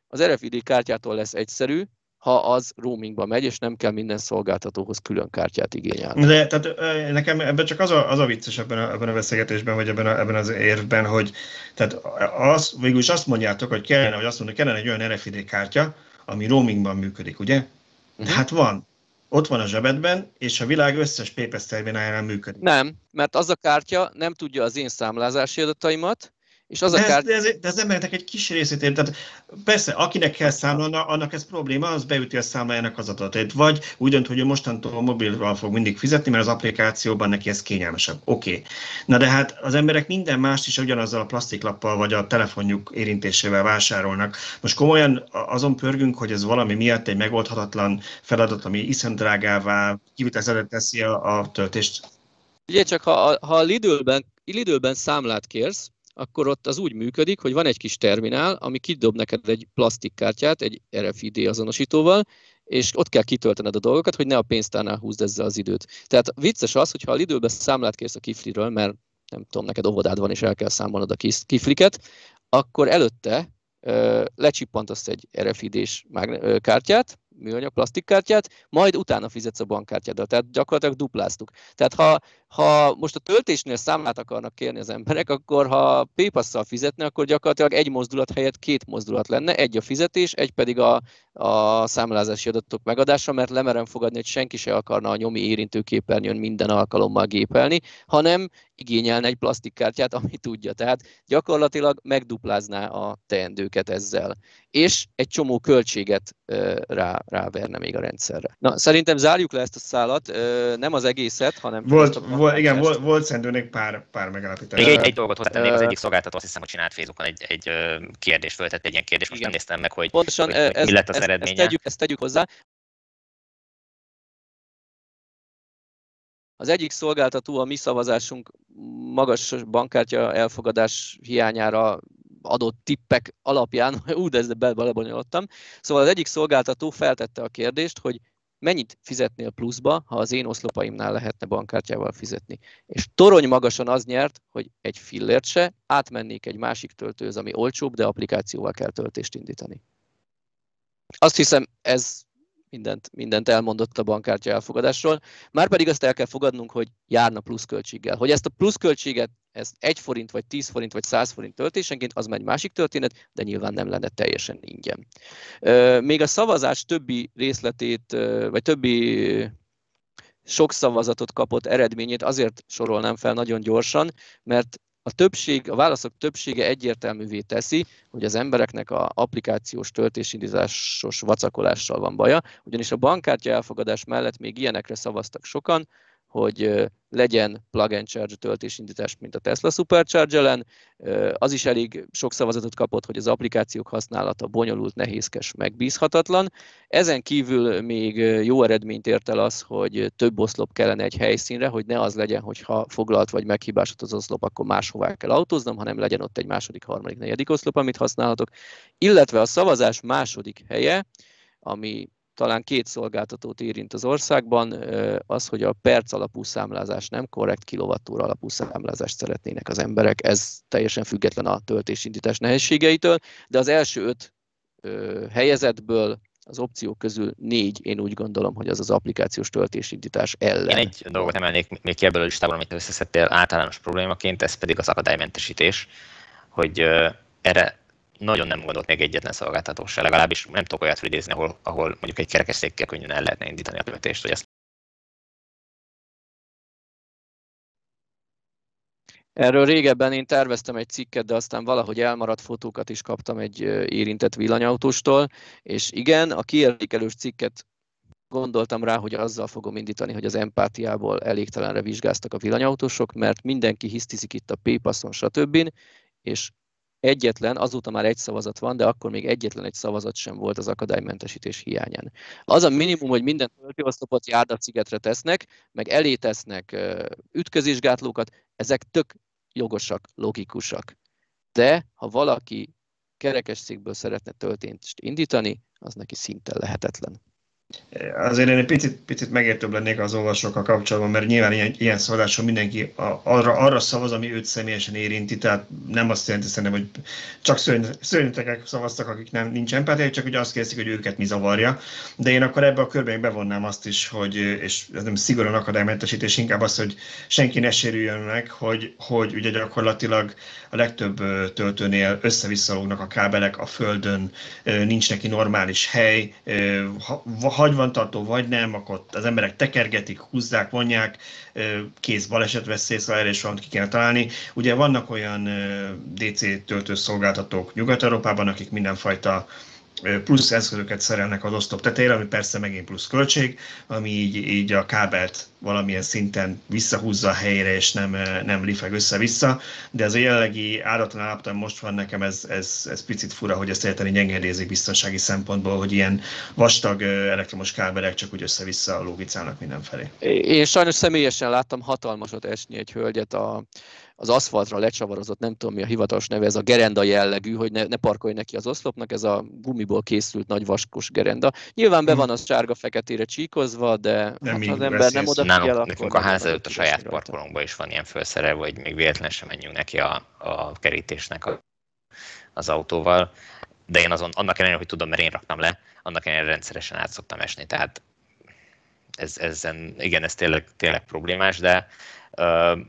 az RFID kártyától lesz egyszerű, ha az roamingba megy, és nem kell minden szolgáltatóhoz külön kártyát igényelni. De tehát nekem ebben csak az a, az a vicces ebben a, ebben a beszélgetésben, vagy ebben, a, ebben az érvben, hogy tehát az, végül is azt mondjátok, hogy kellene, vagy azt mondja, kellene egy olyan RFID kártya, ami roamingban működik, ugye? Uh-huh. Hát van. Ott van a zsebedben, és a világ összes PayPass terminálján működik. Nem, mert az a kártya nem tudja az én számlázási adataimat, És az de, a kár... de, ez, de az embereknek egy kis részét ér. Tehát persze, akinek kell számolni, annak ez probléma, az beüti a számlájának az adatait. Vagy úgy dönt, hogy ő mostantól mobilról fog mindig fizetni, mert az applikációban neki ez kényelmesebb. Oké. Okay. Na de hát az emberek minden mást is ugyanazzal a plastiklappal vagy a telefonjuk érintésével vásárolnak. Most komolyan azon pörgünk, hogy ez valami miatt egy megoldhatatlan feladat, ami iszonyú drágává, kivitelezett teszi a, a töltést. Ugye csak ha, ha a Lidl-ben, Lidl-ben számlát kérsz, akkor ott az úgy működik, hogy van egy kis terminál, ami kidob neked egy plastikkártyát, egy RFID azonosítóval, és ott kell kitöltened a dolgokat, hogy ne a pénztárnál húzd ezzel az időt. Tehát vicces az, hogy ha a Lidl-be számlát kérsz a kifliről, mert nem tudom, neked óvodád van, és el kell számolnod a kifliket, akkor előtte lecsippantasz egy RFID-s kártyát, műanyag plastikkártyát, majd utána fizetsz a bankkártyáddal. Tehát gyakorlatilag dupláztuk. Tehát ha, ha most a töltésnél számlát akarnak kérni az emberek, akkor ha PayPass-szal fizetne, akkor gyakorlatilag egy mozdulat helyett két mozdulat lenne, egy a fizetés, egy pedig a, a számlázási adatok megadása, mert lemerem fogadni, hogy senki se akarna a nyomi érintőképernyőn minden alkalommal gépelni, hanem igényelne egy plastikkártyát, ami tudja. Tehát gyakorlatilag megduplázná a teendőket ezzel. És egy csomó költséget rá, ráverne még a rendszerre. Na, szerintem zárjuk le ezt a szálat, nem az egészet, hanem... Volt, volt igen, volt, volt szerintem pár, pár megállapítás. Még egy, egy dolgot hozzátennék, az egyik szolgáltató azt hiszem, hogy csinált Facebookon egy, egy kérdést, föltett egy ilyen kérdést, most igen. nem néztem meg, hogy, Pontosan, hogy, hogy ez, mi lett az ezt, eredménye. Ezt tegyük, ezt tegyük hozzá. Az egyik szolgáltató a mi szavazásunk magas bankkártya elfogadás hiányára adott tippek alapján, ú, de ezzel belebonyolottam. Szóval az egyik szolgáltató feltette a kérdést, hogy mennyit fizetnél pluszba, ha az én oszlopaimnál lehetne bankkártyával fizetni. És torony magasan az nyert, hogy egy fillért se, átmennék egy másik töltőhöz, ami olcsóbb, de applikációval kell töltést indítani. Azt hiszem, ez mindent, mindent elmondott a bankkártya elfogadásról. Már pedig azt el kell fogadnunk, hogy járna pluszköltséggel. Hogy ezt a pluszköltséget, ezt 1 forint, vagy 10 forint, vagy 100 forint töltésenként, az már egy másik történet, de nyilván nem lenne teljesen ingyen. Még a szavazás többi részletét, vagy többi sok szavazatot kapott eredményét azért sorolnám fel nagyon gyorsan, mert a többség, a válaszok többsége egyértelművé teszi, hogy az embereknek a applikációs töltésindításos vacakolással van baja, ugyanis a bankkártya elfogadás mellett még ilyenekre szavaztak sokan, hogy legyen plug and charge töltésindítás, mint a Tesla Supercharge ellen. Az is elég sok szavazatot kapott, hogy az applikációk használata bonyolult, nehézkes, megbízhatatlan. Ezen kívül még jó eredményt ért el az, hogy több oszlop kellene egy helyszínre, hogy ne az legyen, hogy ha foglalt vagy meghibásodott az oszlop, akkor máshová kell autóznom, hanem legyen ott egy második, harmadik, negyedik oszlop, amit használhatok. Illetve a szavazás második helye, ami talán két szolgáltatót érint az országban, az, hogy a perc alapú számlázás nem korrekt, kilovattúra alapú számlázást szeretnének az emberek. Ez teljesen független a töltésindítás nehézségeitől, de az első öt helyezetből az opciók közül négy, én úgy gondolom, hogy az az applikációs töltésindítás ellen. Én egy dolgot emelnék még ki ebből a listából, amit összeszedtél általános problémaként, ez pedig az akadálymentesítés, hogy erre nagyon nem gondolt még egyetlen szolgáltató se, legalábbis nem tudok olyat idézni, ahol, ahol mondjuk egy kerekesszékkel könnyen el lehetne indítani a követést, hogy ezt Erről régebben én terveztem egy cikket, de aztán valahogy elmaradt fotókat is kaptam egy érintett villanyautóstól, és igen, a kiértékelős cikket gondoltam rá, hogy azzal fogom indítani, hogy az empátiából elégtelenre vizsgáztak a villanyautósok, mert mindenki hisztizik itt a P-passon, stb. És egyetlen, azóta már egy szavazat van, de akkor még egyetlen egy szavazat sem volt az akadálymentesítés hiányán. Az a minimum, hogy minden töltőoszlopot szigetre tesznek, meg elé tesznek ütközésgátlókat, ezek tök jogosak, logikusak. De ha valaki kerekesszékből szeretne töltést indítani, az neki szinte lehetetlen. Azért én egy picit, picit megértőbb lennék az olvasókkal kapcsolatban, mert nyilván ilyen, ilyen szavazáson mindenki arra, arra szavaz, ami őt személyesen érinti, tehát nem azt jelenti szerintem, hogy csak szörnyetekek szavaztak, akik nem nincs empátia, csak ugye azt kérdezik, hogy őket mi zavarja. De én akkor ebbe a körbe bevonnám azt is, hogy, és ez nem szigorúan akadálymentesítés, inkább az, hogy senki ne sérüljön meg, hogy, hogy ugye gyakorlatilag a legtöbb töltőnél össze a kábelek a földön, nincs neki normális hely, hagy van tartó, vagy nem, akkor az emberek tekergetik, húzzák, vonják, kész balesetveszély, szóval erre is valamit ki kell találni. Ugye vannak olyan DC töltőszolgáltatók Nyugat-Európában, akik mindenfajta plusz eszközöket szerelnek az osztop tetejére, ami persze megint plusz költség, ami így, így a kábelt valamilyen szinten visszahúzza a helyére, és nem, nem lifeg össze-vissza, de ez a jelenlegi áratlan állapotban most van nekem, ez, ez, ez picit fura, hogy ezt egyáltalán engedélyezik biztonsági szempontból, hogy ilyen vastag elektromos kábelek csak úgy össze-vissza lógicálnak mindenfelé. Én sajnos személyesen láttam hatalmasat esni egy hölgyet a, az aszfaltra lecsavarozott, nem tudom mi a hivatalos neve, ez a gerenda jellegű, hogy ne, ne parkolj neki az oszlopnak, ez a gumiból készült nagy vaskos gerenda. Nyilván be hmm. van az sárga-feketére csíkozva, de nem hát, az ember nem oda figyel, Nálunk, nekünk a ház előtt a saját parkolónkban is van ilyen felszere, hogy még véletlen sem menjünk neki a, a kerítésnek a, az autóval. De én azon, annak ellenére, hogy tudom, mert én raktam le, annak ellenére rendszeresen át szoktam esni, tehát ez, ezen, igen, ez tényleg, tényleg problémás, de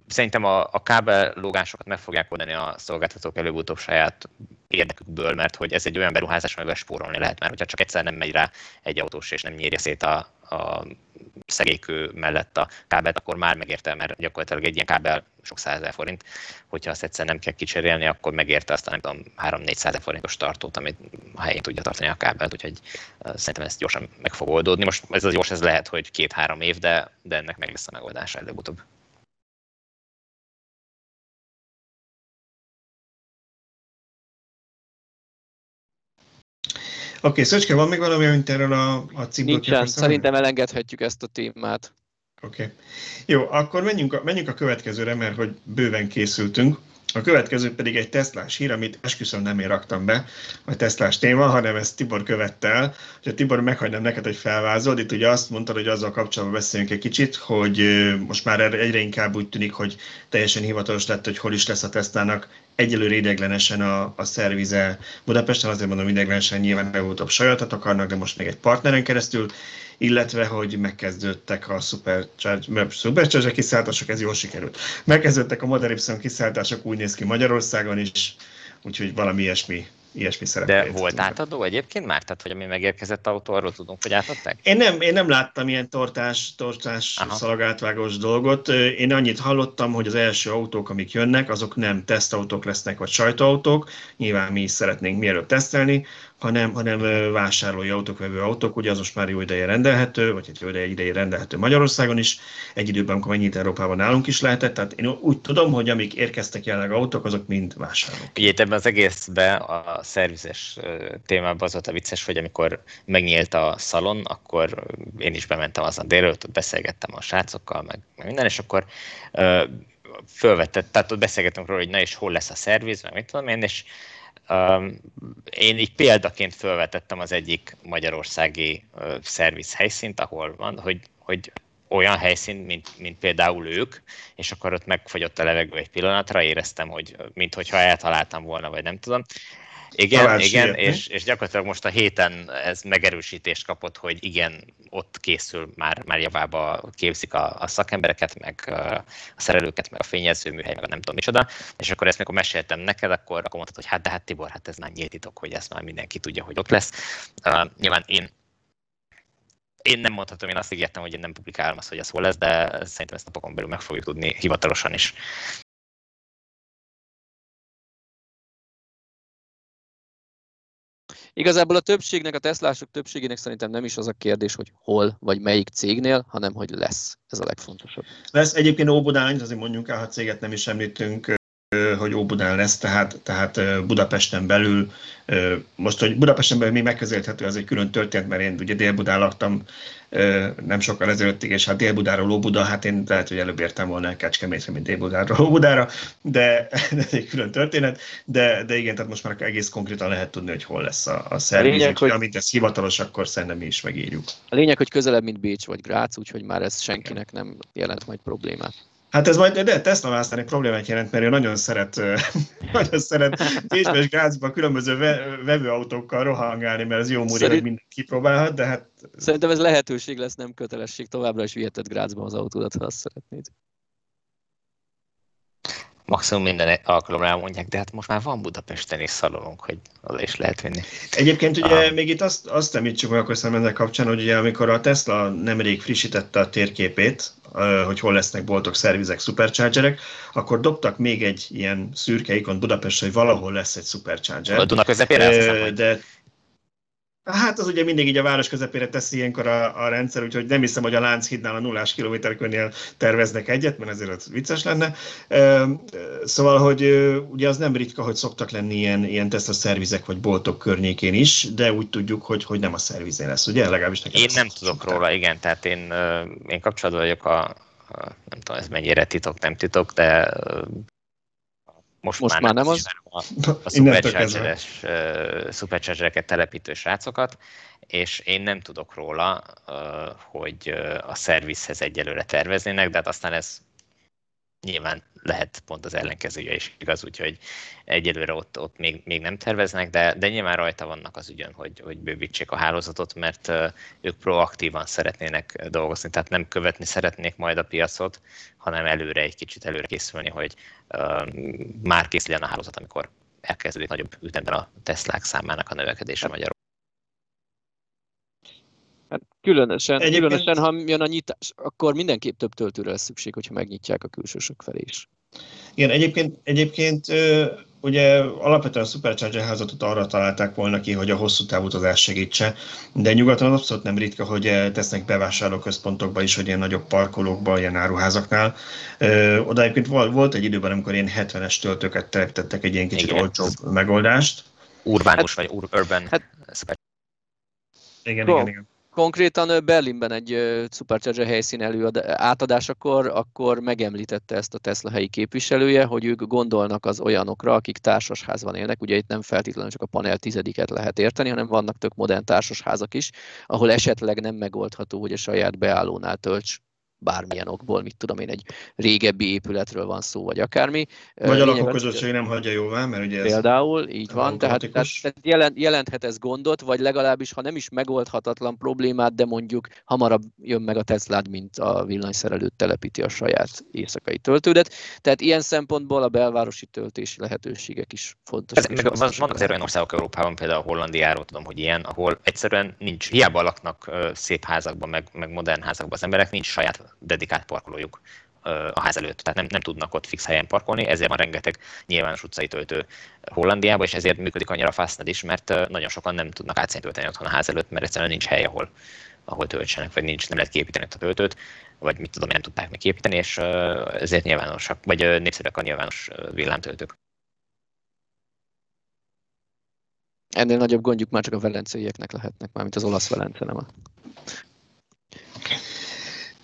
Szerintem a, a kábellógásokat meg fogják oldani a szolgáltatók előbb-utóbb saját érdekükből, mert hogy ez egy olyan beruházás, amivel spórolni lehet, mert hogyha csak egyszer nem megy rá egy autós és nem nyírja szét a, a szegélykő mellett a kábelt, akkor már megérte, mert gyakorlatilag egy ilyen kábel sok százezer forint. Hogyha azt egyszer nem kell kicserélni, akkor megérte azt a nem tudom, 3-400 forintos tartót, amit a helyén tudja tartani a kábelt, úgyhogy szerintem ez gyorsan meg fog oldódni. Most ez az gyors, ez lehet, hogy két-három év, de, de ennek meg lesz a megoldása előbb-utóbb. Oké, okay, Szöcske, van még valami, amit erről a, a cikkből Nincsen, szerintem elengedhetjük ezt a témát. Oké. Okay. Jó, akkor menjünk a, menjünk a következőre, mert hogy bőven készültünk. A következő pedig egy Teslás hír, amit esküszöm nem én raktam be, a Teslás téma, hanem ezt Tibor követte el. Ha Tibor, meghagynám neked, hogy felvázold. Itt ugye azt mondtad, hogy azzal kapcsolatban beszéljünk egy kicsit, hogy most már egyre inkább úgy tűnik, hogy teljesen hivatalos lett, hogy hol is lesz a Teslának egyelőre ideglenesen a, a szervize Budapesten, azért mondom ideglenesen nyilván legutóbb sajatot akarnak, de most még egy partneren keresztül, illetve hogy megkezdődtek a Supercharger, Supercharger kiszállítások, ez jól sikerült. Megkezdődtek a Model Y kiszállítások, úgy néz ki Magyarországon is, úgyhogy valami ilyesmi ilyesmi szerepel. De volt átadó egyébként már? Tehát, hogy ami megérkezett autó, arról tudunk, hogy átadták? Én nem, én nem láttam ilyen tortás, tortás szalagátvágós dolgot. Én annyit hallottam, hogy az első autók, amik jönnek, azok nem tesztautók lesznek, vagy sajtóautók. Nyilván mi is szeretnénk mielőtt tesztelni, hanem, hanem vásárlói autók, vevő autók, ugye az most már jó ideje rendelhető, vagy egy jó ideje, rendelhető Magyarországon is, egy időben, amikor mennyit Európában nálunk is lehetett, tehát én úgy tudom, hogy amik érkeztek jelenleg autók, azok mind vásárlók. Ugye ebben az egészben a szervizes témában az volt a vicces, hogy amikor megnyílt a szalon, akkor én is bementem azon délelőtt, ott beszélgettem a srácokkal, meg, minden, és akkor fölvetett, tehát ott beszélgettünk róla, hogy na és hol lesz a szerviz, meg mit tudom én, és én így példaként felvetettem az egyik magyarországi szerviz helyszínt, ahol van, hogy, hogy olyan helyszín, mint, mint például ők, és akkor ott megfogyott a levegő egy pillanatra, éreztem, hogy mintha eltaláltam volna, vagy nem tudom. Igen, Talán igen, és, és gyakorlatilag most a héten ez megerősítést kapott, hogy igen, ott készül, már, már javába képzik a, a szakembereket, meg a szerelőket, meg a fényezőműhely, meg a nem tudom micsoda, és akkor ezt mikor meséltem neked, akkor, akkor mondtad, hogy hát de hát Tibor, hát ez már nyílt titok, hogy ezt már mindenki tudja, hogy ott lesz. Uh, nyilván én én nem mondhatom, én azt ígértem, hogy én nem publikálom azt, hogy ez hol lesz, de szerintem ezt napokon belül meg fogjuk tudni hivatalosan is. Igazából a többségnek, a Teslások többségének szerintem nem is az a kérdés, hogy hol vagy melyik cégnél, hanem hogy lesz. Ez a legfontosabb. Lesz egyébként Óbudán, azért mondjuk el, ha céget nem is említünk, hogy Óbudán lesz, tehát, tehát Budapesten belül, most, hogy Budapesten belül mi megközelíthető, az egy külön történet, mert én ugye Dél-Budán laktam nem sokkal ezelőttig, és hát Dél-Budáról Óbuda, hát én lehet, hogy előbb értem volna Kecskemétre, mint Dél-Budáról Óbudára, de, de ez egy külön történet, de, de igen, tehát most már egész konkrétan lehet tudni, hogy hol lesz a, a szerviz, lényeg, hogy amint ez hivatalos, akkor szerintem mi is megírjuk. A lényeg, hogy közelebb, mint Bécs vagy Grác, úgyhogy már ez senkinek nem jelent majd problémát. Hát ez majd, de Tesla választani problémát jelent, mert ő nagyon szeret, nagyon szeret Bécsbe és Gázba különböző vevőautókkal rohangálni, mert ez jó múri, Szerint... hogy mindenki kipróbálhat, de hát... Szerintem ez lehetőség lesz, nem kötelesség. Továbbra is viheted Grácsba az autódat, ha azt szeretnéd. maximum minden alkalomra elmondják, de hát most már van Budapesten is szalonunk, hogy oda is lehet vinni. Egyébként ugye Aha. még itt azt, azt említsük meg akkor ennek kapcsán, hogy ugye amikor a Tesla nemrég frissítette a térképét, hogy hol lesznek boltok, szervizek, superchargerek, akkor dobtak még egy ilyen szürke ikon Budapest, hogy valahol lesz egy supercharger. A Duna közepére? De Hát az ugye mindig így a város közepére teszi ilyenkor a, a rendszer, úgyhogy nem hiszem, hogy a Lánchídnál a nullás kilométerkörnél terveznek egyet, mert ezért az vicces lenne. Szóval, hogy ugye az nem ritka, hogy szoktak lenni ilyen, ilyen Tesla szervizek vagy boltok környékén is, de úgy tudjuk, hogy, hogy nem a szervizén lesz, ugye? Legalábbis nekem Én nem tudok róla, igen, tehát én, én kapcsolatban vagyok a, a nem tudom, ez mennyire titok, nem titok, de most, most már, már nem az. A, a szuperchargeres, szuperchargereket telepítő srácokat, és én nem tudok róla, hogy a szervizhez egyelőre terveznének, de hát aztán ez nyilván lehet pont az ellenkezője is igaz, úgyhogy egyelőre ott, ott még, még nem terveznek, de, de nyilván rajta vannak az ügyön, hogy, hogy bővítsék a hálózatot, mert ők proaktívan szeretnének dolgozni, tehát nem követni szeretnék majd a piacot, hanem előre egy kicsit előre készülni, hogy uh, már készüljön a hálózat, amikor elkezdődik nagyobb ütemben a Teslák számának a növekedése Magyarországon. Hát különösen, különösen, ha jön a nyitás, akkor mindenképp több töltőre lesz szükség, hogyha megnyitják a külsősök felé is. Igen, egyébként, egyébként ugye alapvetően a Supercharger házatot arra találták volna ki, hogy a hosszú távutazás segítse, de nyugaton abszolút nem ritka, hogy tesznek bevásárlóközpontokba is, hogy ilyen nagyobb parkolókba, ilyen áruházaknál. Oda egyébként volt egy időben, amikor ilyen 70-es töltőket telepítettek egy ilyen kicsit Igen. olcsóbb megoldást. Urbánus hát, vagy urban. Hát, igen, igen, igen konkrétan Berlinben egy Supercharger helyszín előad, átadásakor akkor megemlítette ezt a Tesla helyi képviselője, hogy ők gondolnak az olyanokra, akik társasházban élnek. Ugye itt nem feltétlenül csak a panel tizediket lehet érteni, hanem vannak tök modern társasházak is, ahol esetleg nem megoldható, hogy a saját beállónál tölts bármilyen okból, mit tudom én, egy régebbi épületről van szó, vagy akármi. Vagy a lakóközösség nem hagyja jóvá, mert ugye ez Például, így van, tehát, tehát, jelent, jelenthet ez gondot, vagy legalábbis, ha nem is megoldhatatlan problémát, de mondjuk hamarabb jön meg a Teslád, mint a villanyszerelőt telepíti a saját éjszakai töltődet. Tehát ilyen szempontból a belvárosi töltési lehetőségek is fontosak. Van, van azért olyan országok Európában, például a Hollandiáról tudom, hogy ilyen, ahol egyszerűen nincs, hiába laknak szép házakban, meg, meg modern házakban az emberek, nincs saját dedikált parkolójuk a ház előtt, tehát nem, nem tudnak ott fix helyen parkolni, ezért van rengeteg nyilvános utcai töltő Hollandiában, és ezért működik annyira fastned is, mert nagyon sokan nem tudnak átszintölteni otthon a ház előtt, mert egyszerűen nincs hely, ahol, ahol töltsenek, vagy nincs, nem lehet képíteni a töltőt, vagy mit tudom, nem tudták meg képíteni, és ezért nyilvánosak, vagy népszerűek a nyilvános villámtöltők. Ennél nagyobb gondjuk már csak a velenceieknek lehetnek, mármint az olasz velence, nem a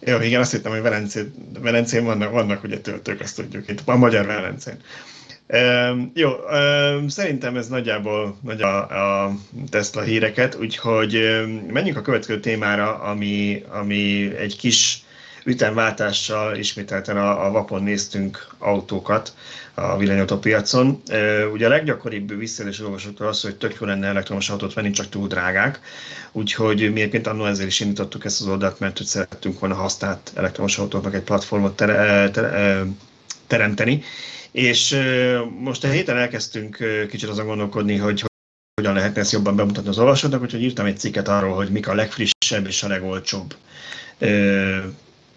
jó, igen, azt hittem, hogy Velencén, Velencén vannak, vannak ugye töltők, azt tudjuk, itt a magyar Velencén. Um, jó, um, szerintem ez nagyjából nagy a, a Tesla híreket, úgyhogy um, menjünk a következő témára, ami, ami egy kis ütemváltással ismételten a, a vapon néztünk autókat a villanyautópiacon. Ugye a leggyakoribb visszaélés olvasóktól az, hogy tök jó lenne elektromos autót venni, csak túl drágák. Úgyhogy mi egyébként annól ezzel is indítottuk ezt az oldalt, mert hogy szerettünk volna használt elektromos autóknak egy platformot tere, tere, teremteni. És most a héten elkezdtünk kicsit azon gondolkodni, hogy hogyan lehetne ezt jobban bemutatni az olvasóknak, úgyhogy írtam egy cikket arról, hogy mik a legfrissebb és a legolcsóbb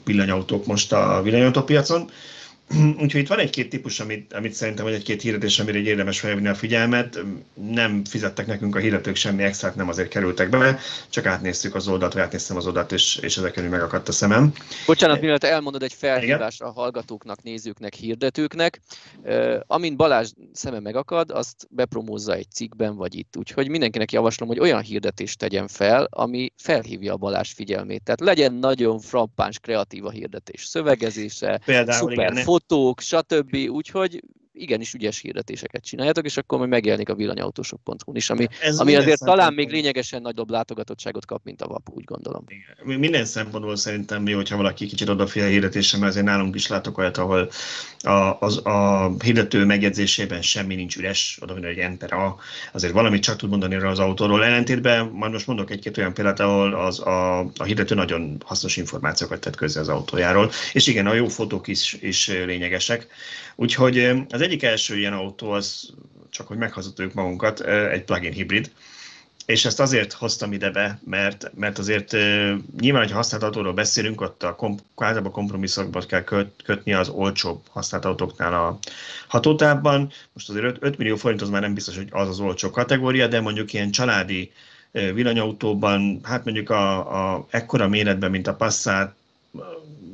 villanyautók most a villanyautópiacon. Úgyhogy itt van egy-két típus, amit, amit szerintem, vagy egy-két hirdetés, amire érdemes felhívni a figyelmet. Nem fizettek nekünk a hirdetők semmi extrát, nem azért kerültek be, csak átnéztük az oldalt, vagy átnéztem az oldalt, és, és ezek körül megakadt a szemem. Bocsánat, mielőtt elmondod egy felhívás a hallgatóknak, nézőknek, hirdetőknek. Amint Balázs szeme megakad, azt bepromózza egy cikkben, vagy itt. Úgyhogy mindenkinek javaslom, hogy olyan hirdetést tegyen fel, ami felhívja a Balázs figyelmét. Tehát legyen nagyon frappáns, kreatív a hirdetés szövegezése, Például, szuper igen, fotók, stb. Úgyhogy igenis ügyes hirdetéseket csináljátok, és akkor majd megjelenik a villanyautósok.hu is, ami, Ez ami azért talán még lényegesen nagyobb látogatottságot kap, mint a VAP, úgy gondolom. Igen. Minden szempontból szerintem jó, hogyha valaki kicsit odafiel a hirdetésre, mert azért nálunk is látok olyat, ahol a, az, a hirdető megjegyzésében semmi nincs üres, oda hogy enter a, azért valamit csak tud mondani az autóról. Ellentétben majd most mondok egy-két olyan példát, ahol az, a, a hirdető nagyon hasznos információkat tett közé az autójáról, és igen, a jó fotók is, is lényegesek. Úgyhogy az egyik első ilyen autó, az csak hogy meghazudtoljuk magunkat, egy plug-in hibrid, és ezt azért hoztam ide be, mert, mert azért nyilván, hogy használt autóról beszélünk, ott a kom, általában kell köt, kötni az olcsóbb használt autóknál a hatótávban. Most azért 5, 5 millió forint az már nem biztos, hogy az az olcsó kategória, de mondjuk ilyen családi villanyautóban, hát mondjuk a, a ekkora méretben, mint a Passat,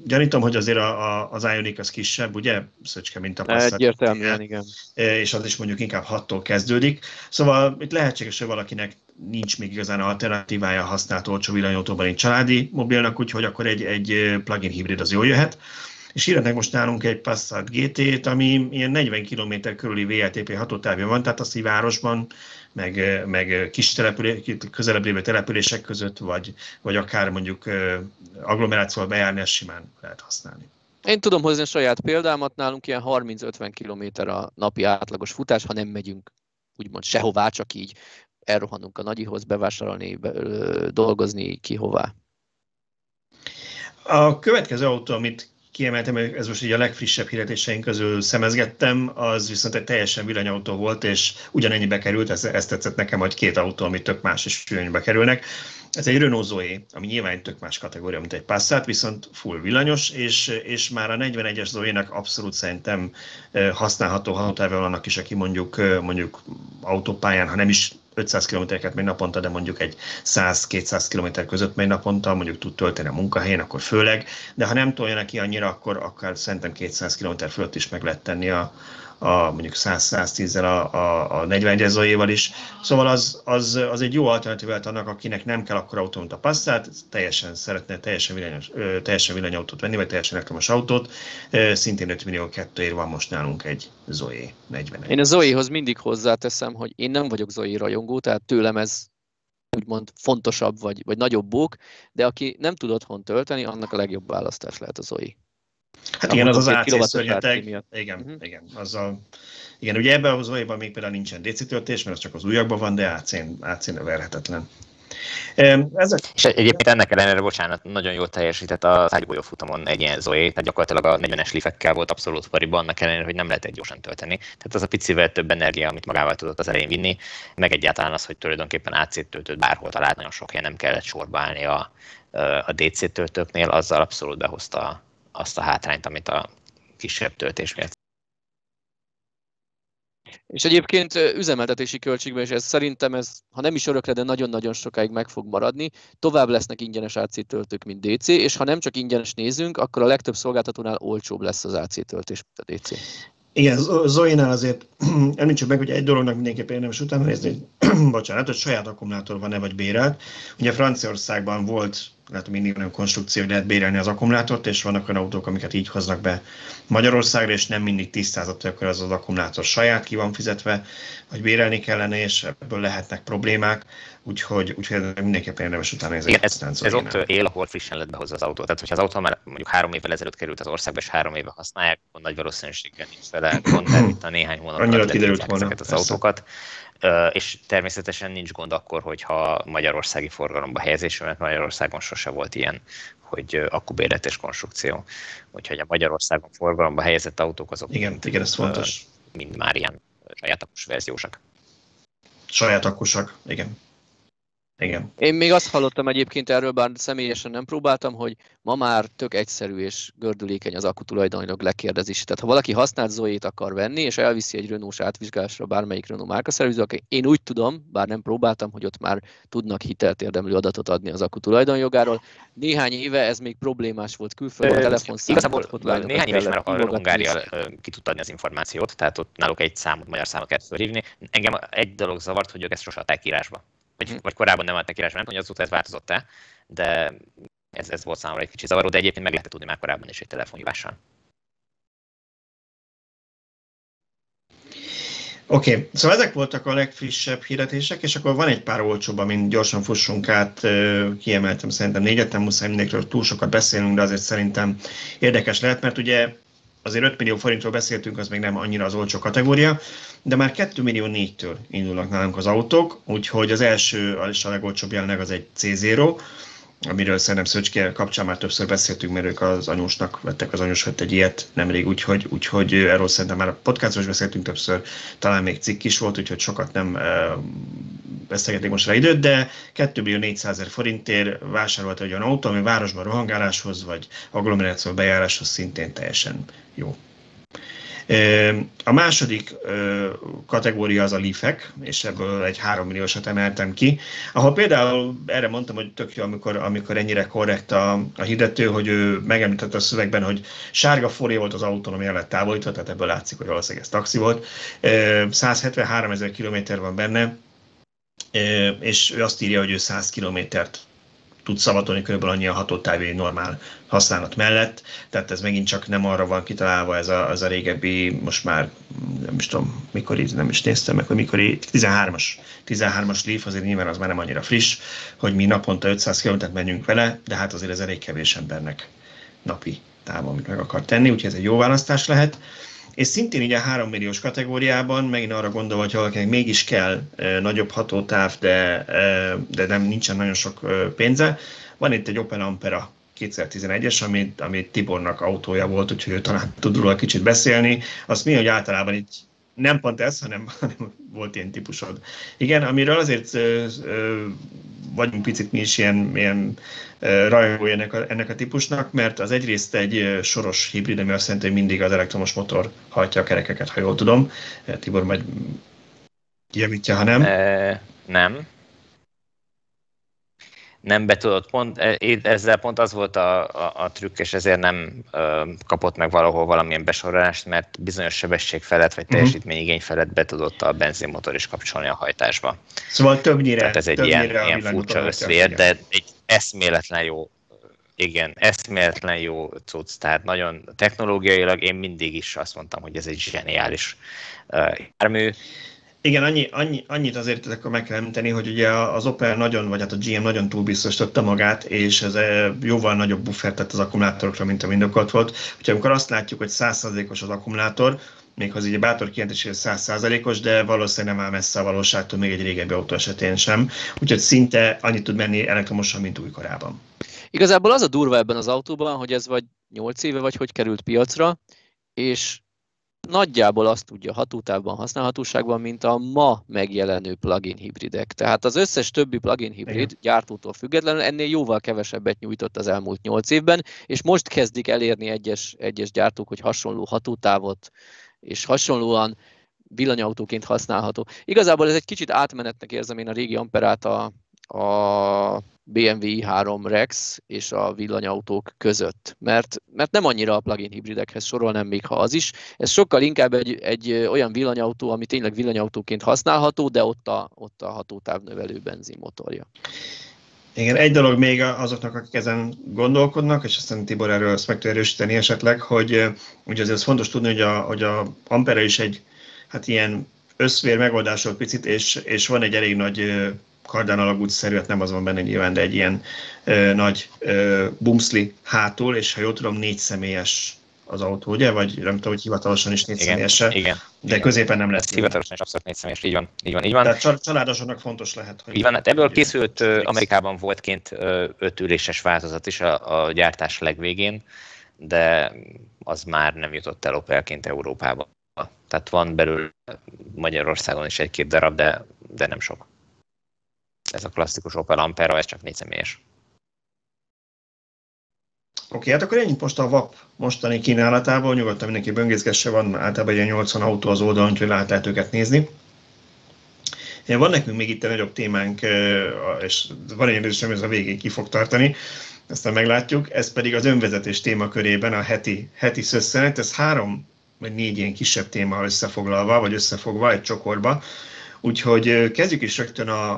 gyanítom, hogy azért a, a, az Ioniq az kisebb, ugye? Szöcske, mint a Passat. Egyértelműen, igen. És az is mondjuk inkább 6-tól kezdődik. Szóval itt lehetséges, hogy valakinek nincs még igazán alternatívája használt olcsó villanyautóban egy családi mobilnak, úgyhogy akkor egy, egy plug-in hibrid az jól jöhet. És írnak most nálunk egy Passat GT-t, ami ilyen 40 km körüli VLTP hatótávja van, tehát azt, hogy városban, meg, meg kis település, közelebb lévő települések között, vagy, vagy akár mondjuk agglomerációval bejárni, ezt simán lehet használni. Én tudom hozni a saját példámat, nálunk ilyen 30-50 km a napi átlagos futás, ha nem megyünk úgymond sehová, csak így elrohanunk a nagyihoz bevásárolni, dolgozni, ki hová. A következő autó, amit kiemeltem, ez most így a legfrissebb hirdetéseink közül szemezgettem, az viszont egy teljesen villanyautó volt, és ugyanennyibe került, ez, ez tetszett nekem, hogy két autó, ami tök más és ugyanennyibe kerülnek. Ez egy Renault Zoe, ami nyilván tök más kategória, mint egy Passat, viszont full villanyos, és, és már a 41-es Zoe-nek abszolút szerintem használható hatótávja annak is, aki mondjuk, mondjuk autópályán, ha nem is 500 kilométereket megy naponta, de mondjuk egy 100-200 km között megy naponta, mondjuk tud tölteni a munkahelyen, akkor főleg, de ha nem tolja neki annyira, akkor akár szerintem 200 km fölött is meg lehet tenni a, a mondjuk 100-110-zel a, a, a 41 zoéval is. Szóval az, az, az egy jó alternatívát annak, akinek nem kell akkor autó, mint a Passat, teljesen szeretne teljesen, villanyos, teljesen villanyautót venni, vagy teljesen elektromos autót. Szintén 5 millió kettőért van most nálunk egy Zoe 41. Én a Zoe-hoz mindig hozzáteszem, hogy én nem vagyok Zoe rajongó, tehát tőlem ez úgymond fontosabb vagy, vagy nagyobb bók, de aki nem tud otthon tölteni, annak a legjobb választás lehet a Zoe. Hát igen, az az AC szörnyeteg. Igen, uh-huh. igen, azzal, igen, ugye ebben az olyban még például nincsen DC töltés, mert az csak az újakban van, de AC-n, AC-n verhetetlen. Ezek... És egyébként ennek ellenére, bocsánat, nagyon jól teljesített az ágybolyó futamon egy ilyen Zoe, tehát gyakorlatilag a 40-es lifekkel volt abszolút pariban, annak ellenére, hogy nem lehet egy gyorsan tölteni. Tehát az a picivel több energia, amit magával tudott az elején vinni, meg egyáltalán az, hogy tulajdonképpen AC-t töltött bárhol talált, nagyon sok helyen nem kellett sorba állni a, a DC töltőknél, azzal abszolút behozta azt a hátrányt, amit a kisebb töltés miatt. És egyébként üzemeltetési költségben, és ez szerintem ez, ha nem is örökre, de nagyon-nagyon sokáig meg fog maradni, tovább lesznek ingyenes AC töltők, mint DC, és ha nem csak ingyenes nézünk, akkor a legtöbb szolgáltatónál olcsóbb lesz az AC töltés, mint a DC. Igen, Zoe-nál azért említsük meg, hogy egy dolognak mindenképpen érdemes utána nézni, bocsánat, hogy saját akkumulátor van-e vagy bérelt. Ugye Franciaországban volt lehet mindig olyan konstrukció, hogy lehet bérelni az akkumulátort, és vannak olyan autók, amiket így hoznak be Magyarországra, és nem mindig tisztázott, hogy akkor az az akkumulátor saját ki van fizetve, vagy bérelni kellene, és ebből lehetnek problémák, úgyhogy, úgyhogy mindenképpen érdemes utána ez, ez, ez ott él, ahol frissen lett behozva az autó. Tehát, hogyha az autó már mondjuk három évvel ezelőtt került az országba, és három éve használják, akkor nagy valószínűséggel nincs vele gond, itt a néhány hónap alatt kiderült volna, ezeket az persze. autókat és természetesen nincs gond akkor, hogyha magyarországi forgalomba helyezés, mert Magyarországon sose volt ilyen, hogy akkubérletes konstrukció. Úgyhogy a Magyarországon forgalomba helyezett autók azok igen, mind, igen, ez fontos. mind már ilyen saját verziósak. Saját akkusak, igen. Igen. Én még azt hallottam egyébként erről, bár személyesen nem próbáltam, hogy ma már tök egyszerű és gördülékeny az akku tulajdonítok lekérdezés. Tehát ha valaki használt Zoe-t akar venni, és elviszi egy Renault-s átvizsgálásra bármelyik Renault márkaszerviző, én úgy tudom, bár nem próbáltam, hogy ott már tudnak hitelt érdemlő adatot adni az akku tulajdonjogáról. Néhány éve ez még problémás volt külföldön, a telefonszámot. Néhány éve is már a Hungária ki tudta adni az információt, tehát ott náluk egy számot, magyar számot kellett felhívni. Engem egy dolog zavart, hogy ők ezt sose adták írásba vagy, vagy korábban nem adtak írásban, nem tudom, hogy azóta ez változott-e, de ez, ez volt számomra egy kicsit zavaró, de egyébként meg lehetett tudni már korábban is egy telefonhívással. Oké, okay. szóval ezek voltak a legfrissebb hirdetések, és akkor van egy pár olcsóbb, amin gyorsan fussunk át, kiemeltem szerintem négyet, nem muszáj mindenkiről túl sokat beszélnünk, de azért szerintem érdekes lehet, mert ugye azért 5 millió forintról beszéltünk, az még nem annyira az olcsó kategória, de már 2 millió 4-től indulnak nálunk az autók, úgyhogy az első, és a legolcsóbb jelenleg az egy C0, amiről szerintem Szöcske kapcsán már többször beszéltünk, mert ők az anyósnak vettek az anyós egy ilyet nemrég, úgyhogy, úgyhogy erről szerintem már a podcastról is beszéltünk többször, talán még cikk is volt, úgyhogy sokat nem vesztegetnék most rá időt, de 2 millió 400 ezer forintért vásárolt egy olyan autó, ami városban rohangáláshoz vagy agglomeráció bejáráshoz szintén teljesen jó. A második kategória az a leafek, és ebből egy 3 milliósat emeltem ki, ahol például erre mondtam, hogy tök jó, amikor, amikor ennyire korrekt a, a hirdető, hogy ő megemlítette a szövegben, hogy sárga fólia volt az autón, ami el távolítva, tehát ebből látszik, hogy valószínűleg ez taxi volt. 173 ezer kilométer van benne, és ő azt írja, hogy ő 100 kilométert tud szavatolni körülbelül annyi a hatótávú normál használat mellett, tehát ez megint csak nem arra van kitalálva ez a, az a régebbi, most már nem is tudom, mikor így nem is néztem meg, hogy mikor így, 13-as, 13-as Leaf, azért nyilván az már nem annyira friss, hogy mi naponta 500 km menjünk vele, de hát azért ez elég kevés embernek napi távon, amit meg akar tenni, úgyhogy ez egy jó választás lehet. És szintén így a 3 milliós kategóriában, megint arra gondolva, hogy valakinek mégis kell nagyobb hatótáv, de, de nem nincsen nagyon sok pénze, van itt egy Opel Ampera 2011-es, amit, amit Tibornak autója volt, úgyhogy ő talán tud róla kicsit beszélni. Azt mi, hogy általában így nem pont ez, hanem, hanem volt ilyen típusod. Igen, amiről azért ö, ö, vagyunk picit mi is ilyen, ilyen rajongói ennek a, ennek a típusnak, mert az egyrészt egy soros hibrid, ami azt jelenti, hogy mindig az elektromos motor hajtja a kerekeket, ha jól tudom. Tibor majd javítja, ha nem. E, nem nem betudott pont, e, ezzel pont az volt a, a, a trükk, és ezért nem ö, kapott meg valahol valamilyen besorolást, mert bizonyos sebesség felett, vagy mhm. teljesítményigény felett be tudott a benzinmotor is kapcsolni a hajtásba. Szóval többnyire. Tehát ez egy ilyen, ilyen furcsa összvér, de egy eszméletlen jó igen, eszméletlen jó cucc, tehát nagyon technológiailag én mindig is azt mondtam, hogy ez egy zseniális uh, jármű. Igen, annyi, annyi, annyit azért akkor meg kell említeni, hogy ugye az Opel nagyon, vagy hát a GM nagyon túlbiztosította magát, és ez jóval nagyobb buffer tett az akkumulátorokra, mint a indokolt volt. Úgyhogy amikor azt látjuk, hogy 100%-os az akkumulátor, méghozzá egy bátor kijelentés, hogy 100%-os, de valószínűleg nem áll messze a valóságtól még egy régebbi autó esetén sem. Úgyhogy szinte annyit tud menni elektromosan, mint újkorában. Igazából az a durva ebben az autóban, hogy ez vagy 8 éve, vagy hogy került piacra, és nagyjából azt tudja hatótávban, használhatóságban, mint a ma megjelenő plugin hibridek. Tehát az összes többi plugin hibrid Igen. gyártótól függetlenül ennél jóval kevesebbet nyújtott az elmúlt 8 évben, és most kezdik elérni egyes, egyes gyártók, hogy hasonló hatótávot és hasonlóan villanyautóként használható. Igazából ez egy kicsit átmenetnek érzem én a régi Amperát a, a BMW i3 Rex és a villanyautók között, mert, mert nem annyira a plug-in hibridekhez sorolnám még ha az is. Ez sokkal inkább egy, egy olyan villanyautó, ami tényleg villanyautóként használható, de ott a, ott a hatótávnövelő benzinmotorja. Igen, egy dolog még azoknak, akik ezen gondolkodnak, és aztán Tibor erről ezt meg tudja erősíteni esetleg, hogy ugye azért ez fontos tudni, hogy a, hogy a Ampere is egy hát ilyen összvér megoldásról picit, és, és van egy elég nagy kardán alagút hát nem az van benne nyilván, de egy ilyen ö, nagy ö, bumszli hátul, és ha jól tudom, négy személyes az autó, ugye? Vagy nem tudom, hogy hivatalosan is négy személyes Igen, de igen. középen nem lesz. Hivatalosan is abszolút négy személyes, így van. Így van, így van. Tehát családosoknak fontos lehet. Hogy így van, hát ebből készült, Amerikában volt kint öt üléses változat is a, a gyártás legvégén, de az már nem jutott el Opelként Európába. Tehát van belül Magyarországon is egy-két darab, de, de nem sok ez a klasszikus Opel Ampera, ez csak négy személyes. Oké, hát akkor ennyit most a VAP mostani kínálatából, nyugodtan mindenki böngészgesse, van általában egy 80 autó az oldalon, úgyhogy lehet, lehet őket nézni. Van nekünk még itt egy nagyobb témánk, és van egy idős, ez a végén ki fog tartani, aztán meglátjuk, ez pedig az önvezetés témakörében a heti, heti szösszenet, ez három vagy négy ilyen kisebb téma összefoglalva, vagy összefogva egy csokorba. Úgyhogy kezdjük is rögtön a,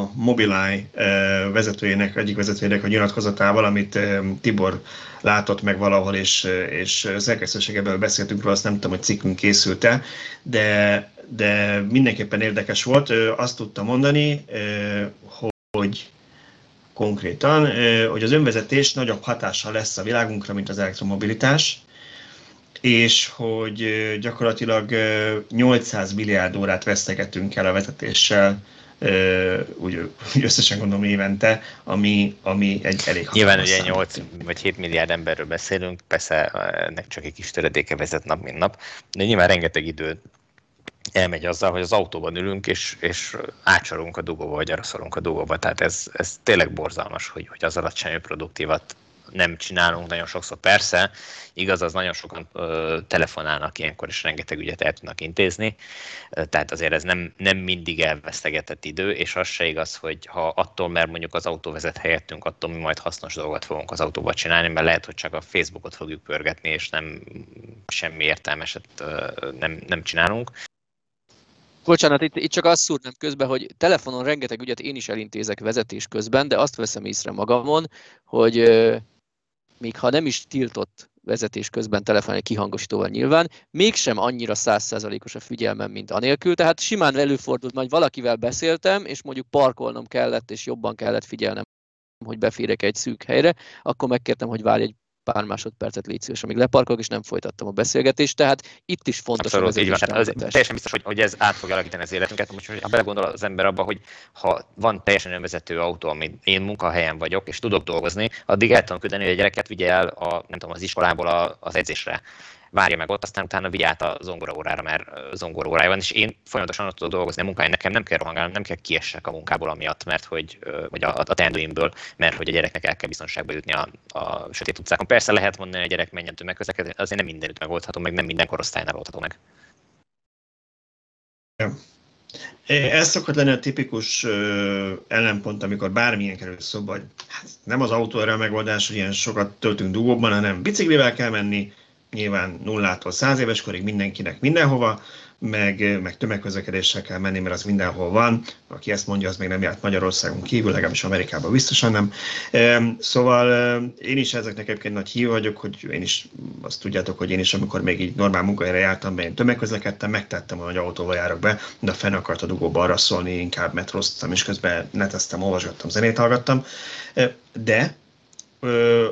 a Mobileye vezetőjének, egyik vezetőjének a nyilatkozatával, amit Tibor látott meg valahol, és, és szerkesztőségeből beszéltünk róla, azt nem tudom, hogy cikkünk készült-e, de, de mindenképpen érdekes volt. Azt tudta mondani, hogy konkrétan, hogy az önvezetés nagyobb hatással lesz a világunkra, mint az elektromobilitás, és hogy gyakorlatilag 800 milliárd órát vesztegetünk el a vezetéssel, úgy, úgy összesen gondolom évente, ami, ami egy elég Nyilván ugye 8 vagy 7 milliárd emberről beszélünk, persze ennek csak egy kis töredéke vezet nap, mint nap, de nyilván rengeteg idő elmegy azzal, hogy az autóban ülünk, és, és átcsalunk a dugóba, vagy araszolunk a dugóba. Tehát ez, ez tényleg borzalmas, hogy, hogy az semmi produktívat nem csinálunk nagyon sokszor. Persze, igaz, az nagyon sokan ö, telefonálnak ilyenkor, és rengeteg ügyet el tudnak intézni, tehát azért ez nem, nem mindig elvesztegetett idő, és az se igaz, hogy ha attól, mert mondjuk az autó vezet helyettünk, attól mi majd hasznos dolgot fogunk az autóba csinálni, mert lehet, hogy csak a Facebookot fogjuk pörgetni, és nem semmi értelmeset ö, nem, nem csinálunk. Bocsánat, itt, itt csak azt szúrnám közben, hogy telefonon rengeteg ügyet én is elintézek vezetés közben, de azt veszem észre magamon, hogy még ha nem is tiltott vezetés közben telefonálni kihangosítóval nyilván, mégsem annyira százszázalékos a figyelmem, mint anélkül, tehát simán előfordult, hogy valakivel beszéltem, és mondjuk parkolnom kellett, és jobban kellett figyelnem, hogy beférek egy szűk helyre, akkor megkértem, hogy várj egy pár másodpercet légy szíves, amíg leparkolok, és nem folytattam a beszélgetést, tehát itt is fontos Abszolút, a így van. Az, teljesen biztos, hogy, hogy ez át fogja alakítani az életünket. Most, ha belegondol az ember abba, hogy ha van teljesen önvezető autó, amit én munkahelyen vagyok, és tudok dolgozni, addig el tudom küldeni, hogy a gyereket vigye el a, nem tudom, az iskolából az edzésre várja meg ott, aztán utána vigye át a zongora órára, mert zongora órája van, és én folyamatosan ott tudok dolgozni a munkáján, nekem nem kell rohangálnom, nem kell kiessek a munkából amiatt, mert hogy, vagy a, a teendőimből, mert hogy a gyereknek el kell biztonságba jutni a, a sötét utcákon. Persze lehet mondani, hogy a gyerek menjen tömegközlekedni, azért nem mindenütt megoldható, meg nem minden korosztálynál oldható meg. Ja. Ez szokott lenni a tipikus ellenpont, amikor bármilyen kerül szóba, hogy hát nem az autó erre a megoldás, hogy ilyen sokat töltünk dugóban, hanem biciklivel kell menni, nyilván nullától száz éves korig mindenkinek mindenhova, meg, meg tömegközlekedéssel kell menni, mert az mindenhol van. Aki ezt mondja, az még nem járt Magyarországon kívül, legalábbis Amerikában biztosan nem. Szóval én is ezeknek egyébként nagy hív vagyok, hogy én is azt tudjátok, hogy én is, amikor még így normál munkahelyre jártam be, én tömegközlekedtem, megtettem, hogy autóval járok be, de fenn akart a dugóba arra szólni, inkább metroztam, és közben neteztem, olvasgattam, zenét hallgattam. De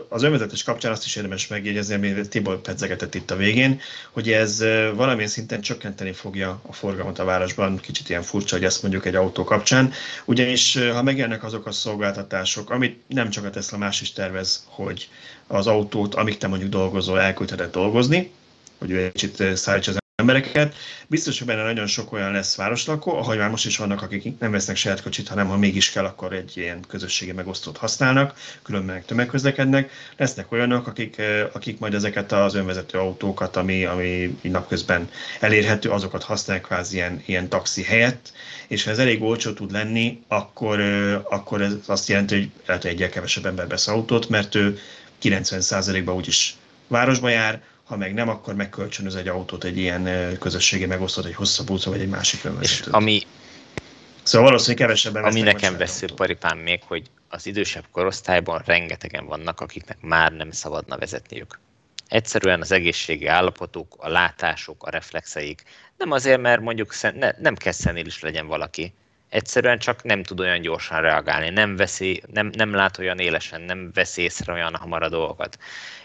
az önvezetés kapcsán azt is érdemes megjegyezni, amit Tibor pedzegetett itt a végén, hogy ez valamilyen szinten csökkenteni fogja a forgalmat a városban, kicsit ilyen furcsa, hogy ezt mondjuk egy autó kapcsán, ugyanis ha megjelennek azok a szolgáltatások, amit nem csak a Tesla más is tervez, hogy az autót, amíg te mondjuk dolgozol, elküldheted dolgozni, hogy egy kicsit szállítsa az embereket. Biztos, hogy benne nagyon sok olyan lesz városlakó, ahogy már most is vannak, akik nem vesznek saját kocsit, hanem ha mégis kell, akkor egy ilyen közösségi megosztót használnak, különben tömegközlekednek. Lesznek olyanok, akik, akik majd ezeket az önvezető autókat, ami, ami napközben elérhető, azokat használják kvázi ilyen, ilyen taxi helyett, és ha ez elég olcsó tud lenni, akkor, akkor ez azt jelenti, hogy lehet, hogy egyre kevesebb ember vesz autót, mert ő 90%-ban úgyis városba jár, ha meg nem, akkor megkölcsönöz egy autót, egy ilyen közösségi megosztott, egy hosszabb útra, vagy egy másik önvezetőt. És ami, szóval valószínűleg kevesebben Ami nekem vesző paripám még, hogy az idősebb korosztályban rengetegen vannak, akiknek már nem szabadna vezetniük. Egyszerűen az egészségi állapotuk, a látásuk, a reflexeik, nem azért, mert mondjuk ne, nem kell is legyen valaki, egyszerűen csak nem tud olyan gyorsan reagálni, nem, veszi, nem, nem lát olyan élesen, nem veszi észre olyan hamar a dolgokat.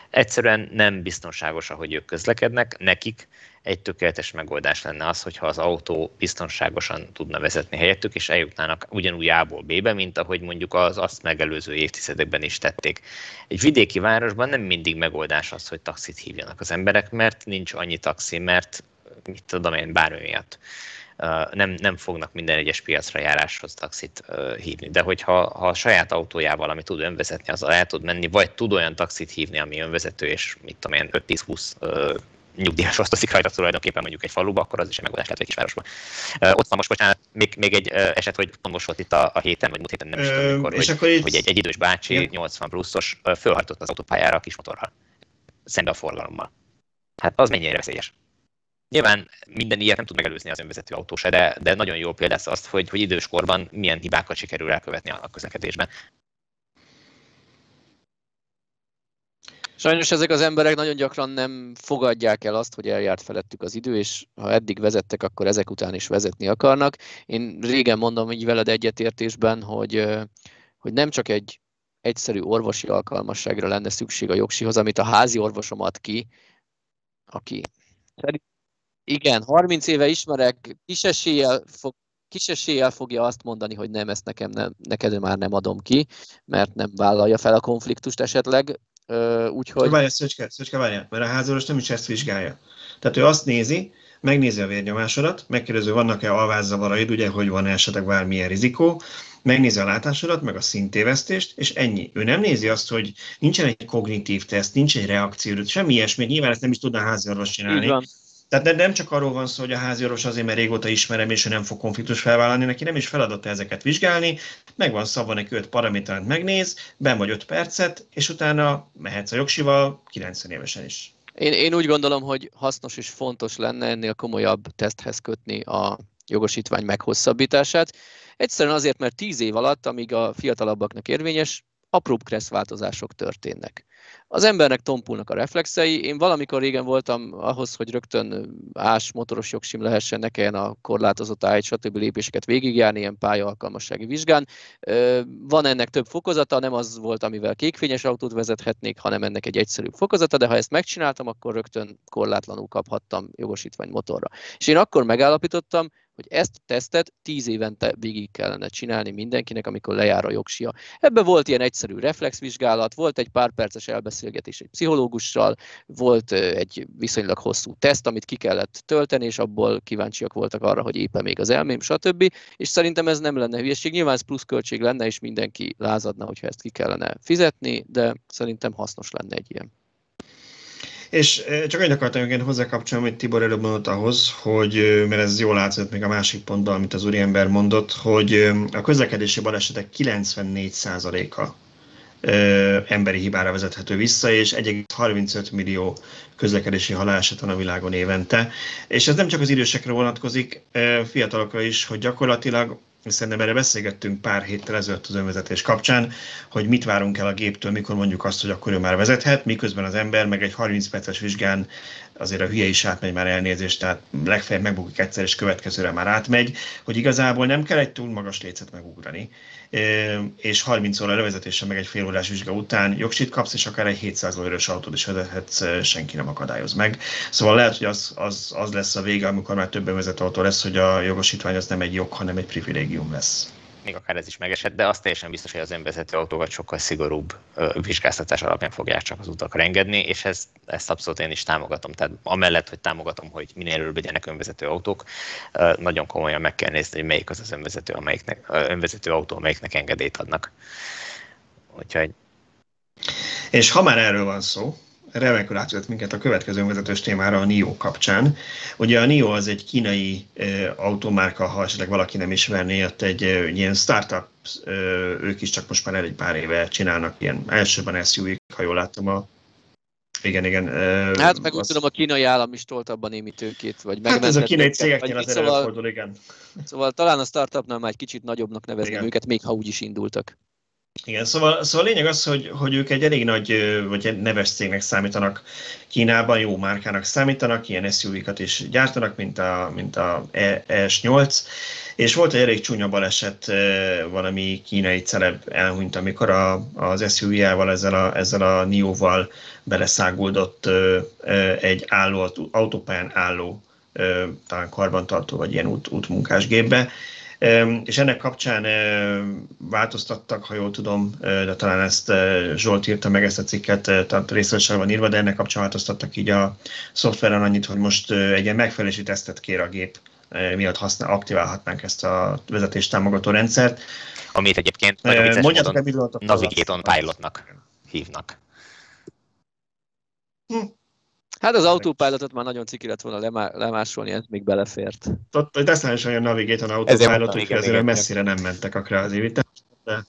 Egyszerűen nem biztonságos, ahogy ők közlekednek. Nekik egy tökéletes megoldás lenne az, hogyha az autó biztonságosan tudna vezetni helyettük, és eljutnának ugyanúgy A-ból B-be, mint ahogy mondjuk az azt megelőző évtizedekben is tették. Egy vidéki városban nem mindig megoldás az, hogy taxit hívjanak az emberek, mert nincs annyi taxi, mert mit tudom én, bármi miatt nem, nem fognak minden egyes piacra járáshoz taxit hívni. De hogyha ha a saját autójával, ami tud önvezetni, azzal el tud menni, vagy tud olyan taxit hívni, ami önvezető, és mit tudom én, 5-10-20 nyugdíjas osztozik rajta tulajdonképpen mondjuk egy faluba, akkor az is egy megoldás lehet egy kisvárosban. Uh, ott van most, bocsánat, még, még egy uh, eset, hogy most volt itt a, a héten, vagy múlt héten nem is tudom, mikor, hogy, hogy, hogy egy, egy idős bácsi, ja. 80 pluszos, uh, fölhajtott az autópályára a kis motorral, szembe a forgalommal. Hát az mennyire veszélyes. Nyilván minden ilyet nem tud megelőzni az önvezető autó se, de, de nagyon jó példa azt, hogy, hogy időskorban milyen hibákat sikerül elkövetni a közlekedésben. Sajnos ezek az emberek nagyon gyakran nem fogadják el azt, hogy eljárt felettük az idő, és ha eddig vezettek, akkor ezek után is vezetni akarnak. Én régen mondom így veled egyetértésben, hogy, hogy nem csak egy egyszerű orvosi alkalmasságra lenne szükség a jogsihoz, amit a házi orvosom ad ki, aki igen, 30 éve ismerek, kis eséllyel, fog, kis eséllyel fogja azt mondani, hogy nem, ezt nekem nem, neked már nem adom ki, mert nem vállalja fel a konfliktust esetleg, úgyhogy... Várjál, Szöcske, Szöcske, várjál, mert a házoros nem is ezt vizsgálja. Tehát ő azt nézi, megnézi a vérnyomásodat, megkérdezi, vannak-e alvázzavaraid, ugye, hogy van esetleg bármilyen rizikó, megnézi a látásodat, meg a szintévesztést, és ennyi. Ő nem nézi azt, hogy nincsen egy kognitív teszt, nincs egy reakció, semmi ilyesmi, nyilván ezt nem is tudná házi orvos csinálni. Tehát nem csak arról van szó, hogy a házi orvos azért, mert régóta ismerem, és ő nem fog konfliktus felvállalni, neki nem is feladata ezeket vizsgálni, meg van szabva neki 5 paramétert megnéz, ben vagy 5 percet, és utána mehetsz a jogsival 90 évesen is. Én, én úgy gondolom, hogy hasznos és fontos lenne ennél komolyabb teszthez kötni a jogosítvány meghosszabbítását. Egyszerűen azért, mert 10 év alatt, amíg a fiatalabbaknak érvényes, apróbb kressz változások történnek. Az embernek tompulnak a reflexei. Én valamikor régen voltam ahhoz, hogy rögtön ás motoros jogsim lehessen, ne kelljen a korlátozott ágy, stb. lépéseket végigjárni ilyen pályaalkalmassági vizsgán. Van ennek több fokozata, nem az volt, amivel kékfényes autót vezethetnék, hanem ennek egy egyszerűbb fokozata, de ha ezt megcsináltam, akkor rögtön korlátlanul kaphattam jogosítvány motorra. És én akkor megállapítottam, hogy ezt a tesztet tíz évente végig kellene csinálni mindenkinek, amikor lejár a jogsia. Ebben volt ilyen egyszerű reflexvizsgálat, volt egy pár perces elbeszélgetés egy pszichológussal, volt egy viszonylag hosszú teszt, amit ki kellett tölteni, és abból kíváncsiak voltak arra, hogy éppen még az elmém, stb. És szerintem ez nem lenne hülyeség. Nyilván ez pluszköltség lenne, és mindenki lázadna, hogyha ezt ki kellene fizetni, de szerintem hasznos lenne egy ilyen. És csak egy akartam igen hozzákapcsolni, amit Tibor előbb mondott ahhoz, hogy, mert ez jól látszott még a másik pontban, amit az úriember mondott, hogy a közlekedési balesetek 94%-a emberi hibára vezethető vissza, és 1,35 millió közlekedési haláleset van a világon évente. És ez nem csak az idősekre vonatkozik, fiatalokra is, hogy gyakorlatilag Szerintem erre beszélgettünk pár héttel ezelőtt az önvezetés kapcsán, hogy mit várunk el a géptől, mikor mondjuk azt, hogy akkor ő már vezethet, miközben az ember meg egy 30 perces vizsgán azért a hülye is átmegy már elnézést, tehát legfeljebb megbukik egyszer, és következőre már átmegy, hogy igazából nem kell egy túl magas lécet megugrani, és 30 óra levezetése meg egy fél órás vizsga után jogsit kapsz, és akár egy 700 lóerős autót is vezethetsz, senki nem akadályoz meg. Szóval lehet, hogy az, az, az lesz a vége, amikor már többen vezet autó lesz, hogy a jogosítvány az nem egy jog, hanem egy privilégium lesz még akár ez is megesett, de az teljesen biztos, hogy az önvezető autókat sokkal szigorúbb vizsgáztatás alapján fogják csak az utakra engedni, és ezt, ezt abszolút én is támogatom. Tehát amellett, hogy támogatom, hogy minél előbb legyenek önvezető autók, nagyon komolyan meg kell nézni, hogy melyik az az önvezető, amelyiknek, önvezető autó, amelyiknek engedélyt adnak. Úgyhogy... És ha már erről van szó, remekül átvezet minket a következő vezetős témára, a NIO kapcsán. Ugye a NIO az egy kínai automárka, ha esetleg valaki nem ismerné, ott egy ilyen startup, ők is csak most már egy pár éve csinálnak ilyen elsőben suv ha jól láttam a igen, igen. Hát meg úgy az... tudom, a kínai állam is tolt abban némi tőkét, vagy Hát ez a kínai cégeknél az szóval, előfordul, igen. Szóval talán a startupnál már egy kicsit nagyobbnak nevezném igen. őket, még ha úgy is indultak. Igen, szóval, szóval a lényeg az, hogy, hogy ők egy elég nagy, vagy egy neves cégnek számítanak Kínában, jó márkának számítanak, ilyen SUV-kat is gyártanak, mint a, mint a ES8, és volt egy elég csúnya baleset, valami kínai celeb elhunyt, amikor a, az SUV-jával, ezzel a, ezzel a NIO-val beleszáguldott egy álló, autópályán álló, talán karbantartó, vagy ilyen út, útmunkásgépbe, és ennek kapcsán változtattak, ha jól tudom, de talán ezt Zsolt írta meg ezt a cikket, tehát részletesen van írva, de ennek kapcsán változtattak így a szoftveren annyit, hogy most egy ilyen megfelelési tesztet kér a gép, miatt használ, aktiválhatnánk ezt a vezetés támogató rendszert. Amit egyébként nagyon módon Navigation Pilotnak hívnak. Hm. Hát az autópilotot már nagyon ciki lett volna lemá- lemásolni, ez még belefért. Ott is olyan Navigator autópilot, hogy azért messzire nem mentek a kvázi De,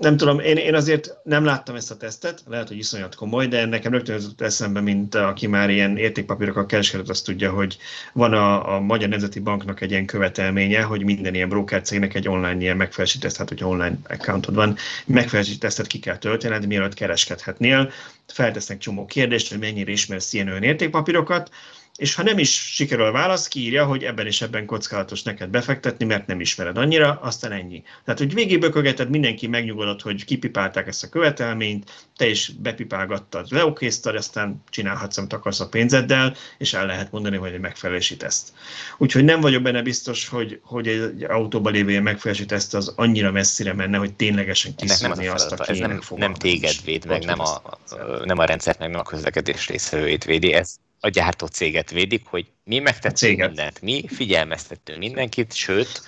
nem tudom, én, én azért nem láttam ezt a tesztet, lehet, hogy iszonyat komoly, de nekem rögtön jutott eszembe, mint aki már ilyen értékpapírokkal kereskedett, azt tudja, hogy van a, a Magyar Nemzeti Banknak egy ilyen követelménye, hogy minden ilyen broker cégnek egy online ilyen megfelelési teszt, hát hogyha online accountod van, megfelelési tesztet ki kell töltened, mielőtt kereskedhetnél. Feltesznek csomó kérdést, hogy mennyire ismersz ilyen olyan értékpapírokat, és ha nem is sikerül a válasz, kiírja, hogy ebben és ebben kockázatos neked befektetni, mert nem ismered annyira, aztán ennyi. Tehát, hogy végigbekögeted, mindenki megnyugodott, hogy kipipálták ezt a követelményt, te is bepipálgattad, leokéztad, aztán csinálhatsz, amit akarsz a pénzeddel, és el lehet mondani, hogy egy megfelelési teszt. Úgyhogy nem vagyok benne biztos, hogy, hogy egy autóban lévő ilyen megfelelési teszt az annyira messzire menne, hogy ténylegesen kiszűrni azt, aki ez nem, nem téged véd meg, nem a, nem a rendszert, meg nem a közlekedés részvevőjét védi, ez a gyártó céget védik, hogy mi megtettünk mindent, mi figyelmeztettünk mindenkit, sőt,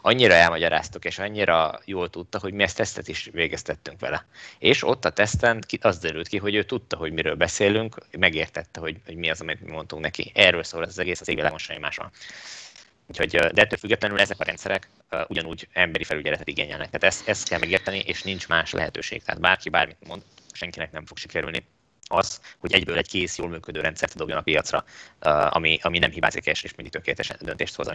annyira elmagyaráztuk, és annyira jól tudta, hogy mi ezt tesztet is végeztettünk vele. És ott a teszten az derült ki, hogy ő tudta, hogy miről beszélünk, megértette, hogy, hogy mi az, amit mi mondtunk neki. Erről szól az egész, az égvilágon semmi másról. Úgyhogy, de ettől függetlenül ezek a rendszerek uh, ugyanúgy emberi felügyeletet igényelnek. Tehát ezt, ezt kell megérteni, és nincs más lehetőség. Tehát bárki bármit mond, senkinek nem fog sikerülni az, hogy egyből egy kész, jól működő rendszert dobjon a piacra, ami, ami nem hibázik és mindig tökéletesen döntést hoz.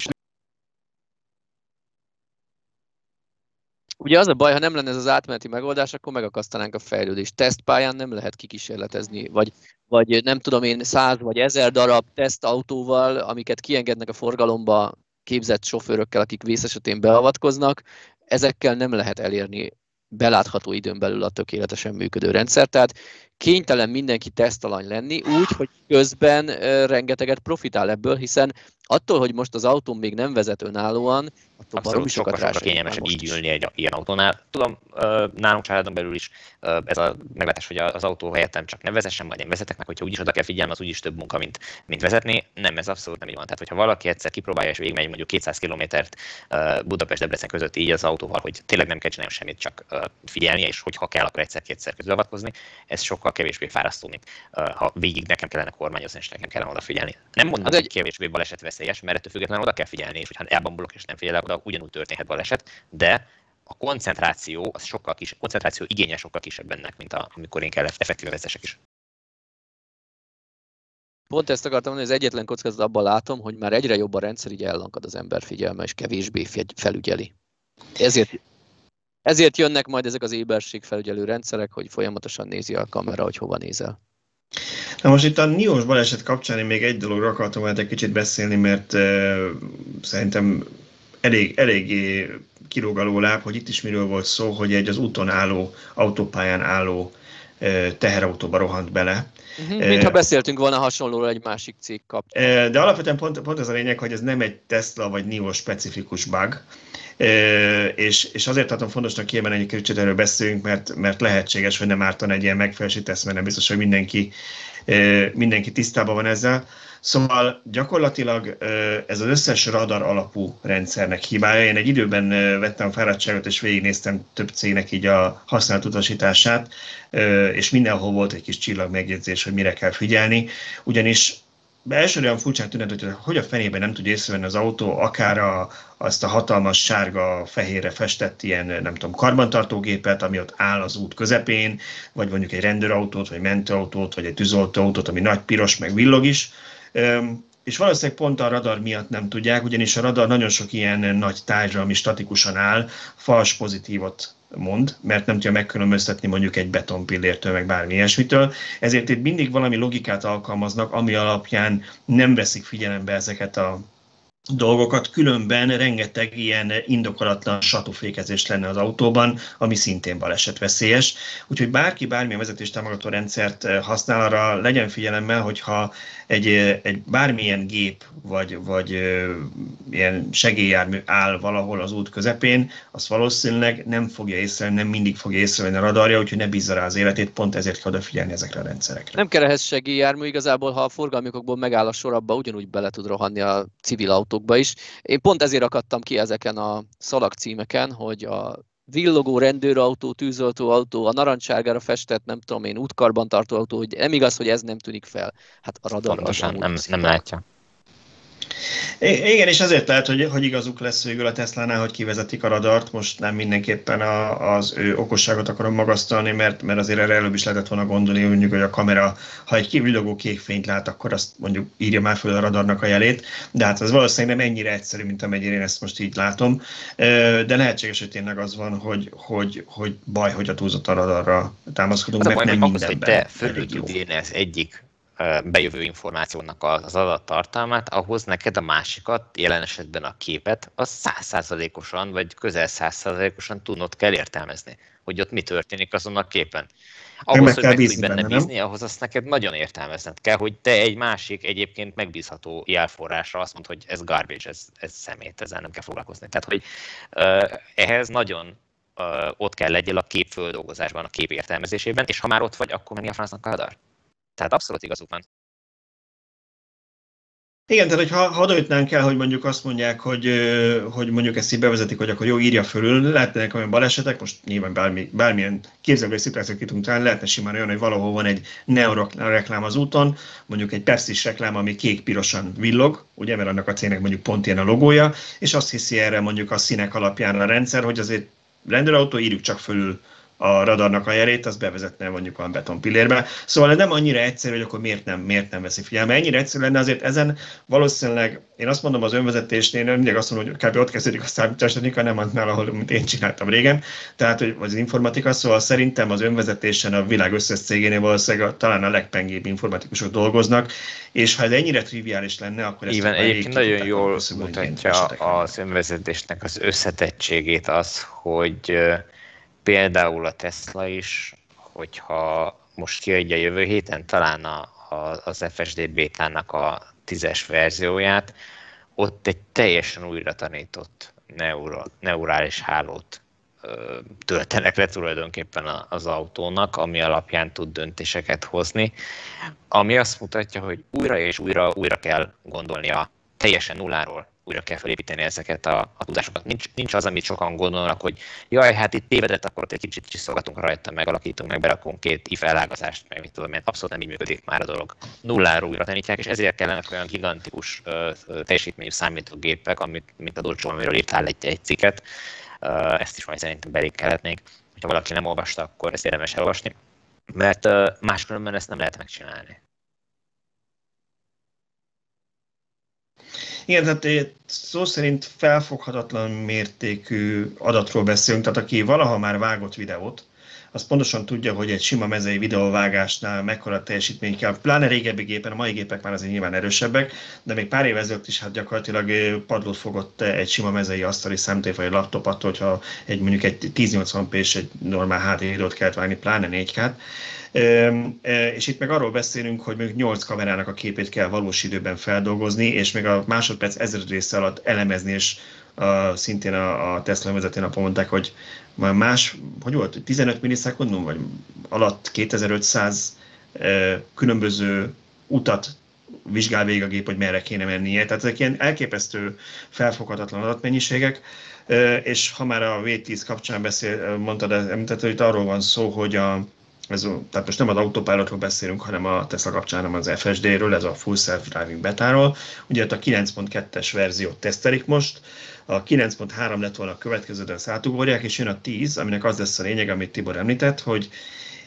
Ugye az a baj, ha nem lenne ez az átmeneti megoldás, akkor megakasztanánk a fejlődést. Tesztpályán nem lehet kikísérletezni, vagy, vagy nem tudom én, száz vagy ezer darab tesztautóval, amiket kiengednek a forgalomba képzett sofőrökkel, akik vész esetén beavatkoznak, ezekkel nem lehet elérni belátható időn belül a tökéletesen működő rendszer. Tehát kénytelen mindenki tesztalany lenni, úgy, hogy közben rengeteget profitál ebből, hiszen attól, hogy most az autó még nem vezet önállóan, attól sokat sokkal, sokkal kényelmesebb így ülni egy ilyen autónál. Tudom, nálunk családon belül is ez a meglátás, hogy az autó helyettem csak ne vezessen, majd én vezetek meg, hogyha úgyis oda kell figyelni, az úgyis több munka, mint, mint vezetni. Nem, ez abszolút nem így van. Tehát, hogyha valaki egyszer kipróbálja és végigmegy mondjuk 200 kilométert Budapest-Debrecen között így az autóval, hogy tényleg nem kell csinálni semmit, csak figyelni, és hogyha kell, akkor egyszer-kétszer közbeavatkozni, ez sokkal kevésbé fárasztó, mint ha végig nekem kellene kormányozni, és nekem kellene odafigyelni. Nem mondom, hát hogy kevésbé balesetveszélyes, mert ettől függetlenül oda kell figyelni, és hogyha elbambulok és nem figyelek oda, ugyanúgy történhet baleset, de a koncentráció, az sokkal kis, koncentráció igénye sokkal kisebb ennek, mint a, amikor én kell effektíve vezessek is. Pont ezt akartam mondani, az egyetlen kockázat abban látom, hogy már egyre jobb a rendszer, így ellankad az ember figyelme, és kevésbé felügyeli. Ezért, ezért jönnek majd ezek az éberség felügyelő rendszerek, hogy folyamatosan nézi a kamera, hogy hova nézel. Na most itt a Niós baleset kapcsán én még egy dologra akartam egy kicsit beszélni, mert uh, szerintem elég, eléggé kilóg láb, hogy itt is miről volt szó, hogy egy az úton álló, autópályán álló uh, teherautóba rohant bele. Uh-huh, mintha beszéltünk volna hasonlóról egy másik cég kapcsán. De alapvetően pont, pont ez a lényeg, hogy ez nem egy Tesla vagy NIO specifikus bug, és, és azért tartom fontosnak kiemelni, hogy kicsit erről beszéljünk, mert, mert lehetséges, hogy nem ártan egy ilyen megfelelési teszt, mert nem biztos, hogy mindenki, mindenki tisztában van ezzel. Szóval gyakorlatilag ez az összes radar alapú rendszernek hibája. Én egy időben vettem a fáradtságot, és végignéztem több cégnek így a használt utasítását, és mindenhol volt egy kis csillag megjegyzés, hogy mire kell figyelni. Ugyanis elsőre olyan furcsán tűnt, hogy hogy a fenében nem tudja észrevenni az autó, akár a, azt a hatalmas sárga fehérre festett ilyen, nem tudom, karbantartógépet, ami ott áll az út közepén, vagy mondjuk egy rendőrautót, vagy mentőautót, vagy egy tűzoltóautót, ami nagy piros, meg villog is. És valószínűleg pont a radar miatt nem tudják, ugyanis a radar nagyon sok ilyen nagy tárgyra, ami statikusan áll, fals pozitívot mond, mert nem tudja megkülönböztetni mondjuk egy betonpillértől, meg bármi ilyesmitől. Ezért itt mindig valami logikát alkalmaznak, ami alapján nem veszik figyelembe ezeket a dolgokat, különben rengeteg ilyen indokolatlan satufékezés lenne az autóban, ami szintén balesetveszélyes. Úgyhogy bárki bármilyen vezetés támogató rendszert használ, arra legyen figyelemmel, hogyha egy, egy bármilyen gép vagy, vagy ilyen segélyjármű áll valahol az út közepén, azt valószínűleg nem fogja észrevenni, nem mindig fogja észrevenni a radarja, úgyhogy ne bízza rá az életét, pont ezért kell odafigyelni ezekre a rendszerekre. Nem kell ehhez segélyjármű, igazából ha a forgalmikokból megáll a sorabba, ugyanúgy bele tud rohanni a civil autókba is. Én pont ezért akadtam ki ezeken a szalagcímeken, hogy a villogó rendőrautó, tűzoltóautó, a narancsárgára festett, nem tudom én, útkarbantartó autó, hogy nem igaz, hogy ez nem tűnik fel. Hát a radar Pontosan, nem, nem látja. Igen, és ezért lehet, hogy, hogy igazuk lesz végül a Tesla-nál, hogy kivezetik a radart. Most nem mindenképpen a, az ő okosságot akarom magasztalni, mert, mert azért erre előbb is lehetett volna gondolni, mondjuk, hogy a kamera, ha egy kivillogó kék fényt lát, akkor azt mondjuk írja már fel a radarnak a jelét, de hát ez valószínűleg nem ennyire egyszerű, mint amennyire én ezt most így látom. De lehetséges, hogy tényleg az van, hogy, hogy, hogy baj, hogy a túlzott a radarra támaszkodunk, mert nem mindenben. Hogy te fölül az egyik bejövő információnak az adattartalmát, ahhoz neked a másikat, jelen esetben a képet, az százszázalékosan, vagy közel százszázalékosan tudnod kell értelmezni, hogy ott mi történik azon a képen. Ahhoz, hogy meg tudj benne bízni, nem? ahhoz azt neked nagyon értelmezned kell, hogy te egy másik, egyébként megbízható jelforrásra azt mondod, hogy ez garbage, ez, ez szemét, ezzel nem kell foglalkozni. Tehát, hogy uh, ehhez nagyon uh, ott kell legyél a képföldolgozásban, a kép értelmezésében, és ha már ott vagy, akkor menni a francnak a radar. Tehát abszolút igazuk van. Igen, tehát hogyha ha odaütnánk el, hogy mondjuk azt mondják, hogy, hogy mondjuk ezt így bevezetik, hogy akkor jó, írja fölül, lehetnek olyan balesetek, most nyilván bármi, bármilyen képzelő szituációt ki tudunk találni, lehetne simán olyan, hogy valahol van egy Neo reklám az úton, mondjuk egy pepsi reklám, ami kék-pirosan villog, ugye, mert annak a cégnek mondjuk pont ilyen a logója, és azt hiszi erre mondjuk a színek alapján a rendszer, hogy azért rendőrautó, írjuk csak fölül a radarnak a jelét, az bevezetne mondjuk a betonpillérbe. Szóval nem annyira egyszerű, hogy akkor miért nem, miért nem veszi figyelme. Ennyire egyszerű lenne, azért ezen valószínűleg, én azt mondom az önvezetésnél, mindig azt mondom, hogy kb. ott kezdődik a számítástechnika, nem annál, ahol mint én csináltam régen, tehát hogy az informatika, szóval szerintem az önvezetésen a világ összes cégénél valószínűleg a, talán a legpengébb informatikusok dolgoznak, és ha ez ennyire triviális lenne, akkor ezt Igen, egyébként nagyon jól mutatja az önvezetésnek az összetettségét az, hogy például a Tesla is, hogyha most kiadja jövő héten talán a, a, az FSD bétának a tízes verzióját, ott egy teljesen újra tanított neuro, neurális hálót ö, töltenek le tulajdonképpen az autónak, ami alapján tud döntéseket hozni, ami azt mutatja, hogy újra és újra újra kell gondolni a teljesen nulláról újra kell felépíteni ezeket a, a tudásokat. Nincs, nincs az, amit sokan gondolnak, hogy jaj, hát itt tévedett, akkor egy kicsit csiszolgatunk rajta, megalakítunk, meg berakunk két if elágazást, meg mit tudom, mert abszolút nem így működik már a dolog. Nulláról újra tanítják, és ezért kellene olyan gigantikus uh, teljesítményű számítógépek, amit, mint a Dolcsó, amiről írtál egy, egy cikket. Uh, ezt is majd szerintem belékelhetnénk. Ha valaki nem olvasta, akkor ezt érdemes elolvasni. Mert máskülönben ezt nem lehet megcsinálni. Igen, tehát szó szerint felfoghatatlan mértékű adatról beszélünk, tehát aki valaha már vágott videót, az pontosan tudja, hogy egy sima mezei videóvágásnál mekkora teljesítmény kell. Pláne régebbi gépen, a mai gépek már azért nyilván erősebbek, de még pár év ezelőtt is hát gyakorlatilag padlót fogott egy sima mezei asztali számítógép vagy laptop attól, hogyha egy mondjuk egy 1080p és egy normál HD videót kellett vágni, pláne 4K-t. És itt meg arról beszélünk, hogy még 8 kamerának a képét kell valós időben feldolgozni, és még a másodperc ezer része alatt elemezni, és a, szintén a, a Tesla vezető napon mondták, hogy más, hogy volt, 15 millisekundum, vagy alatt 2500 e, különböző utat vizsgál végig a gép, hogy merre kéne mennie. Tehát ezek ilyen elképesztő, felfoghatatlan adatmennyiségek, e, és ha már a V10 kapcsán beszél, mondtad, említett, hogy itt arról van szó, hogy a, ez, tehát most nem az autopilotról beszélünk, hanem a Tesla kapcsán, hanem az FSD-ről, ez a Full Self Driving betáról. Ugye a 9.2-es verziót tesztelik most, a 9.3 lett volna a következő, de átugorják, és jön a 10, aminek az lesz a lényeg, amit Tibor említett, hogy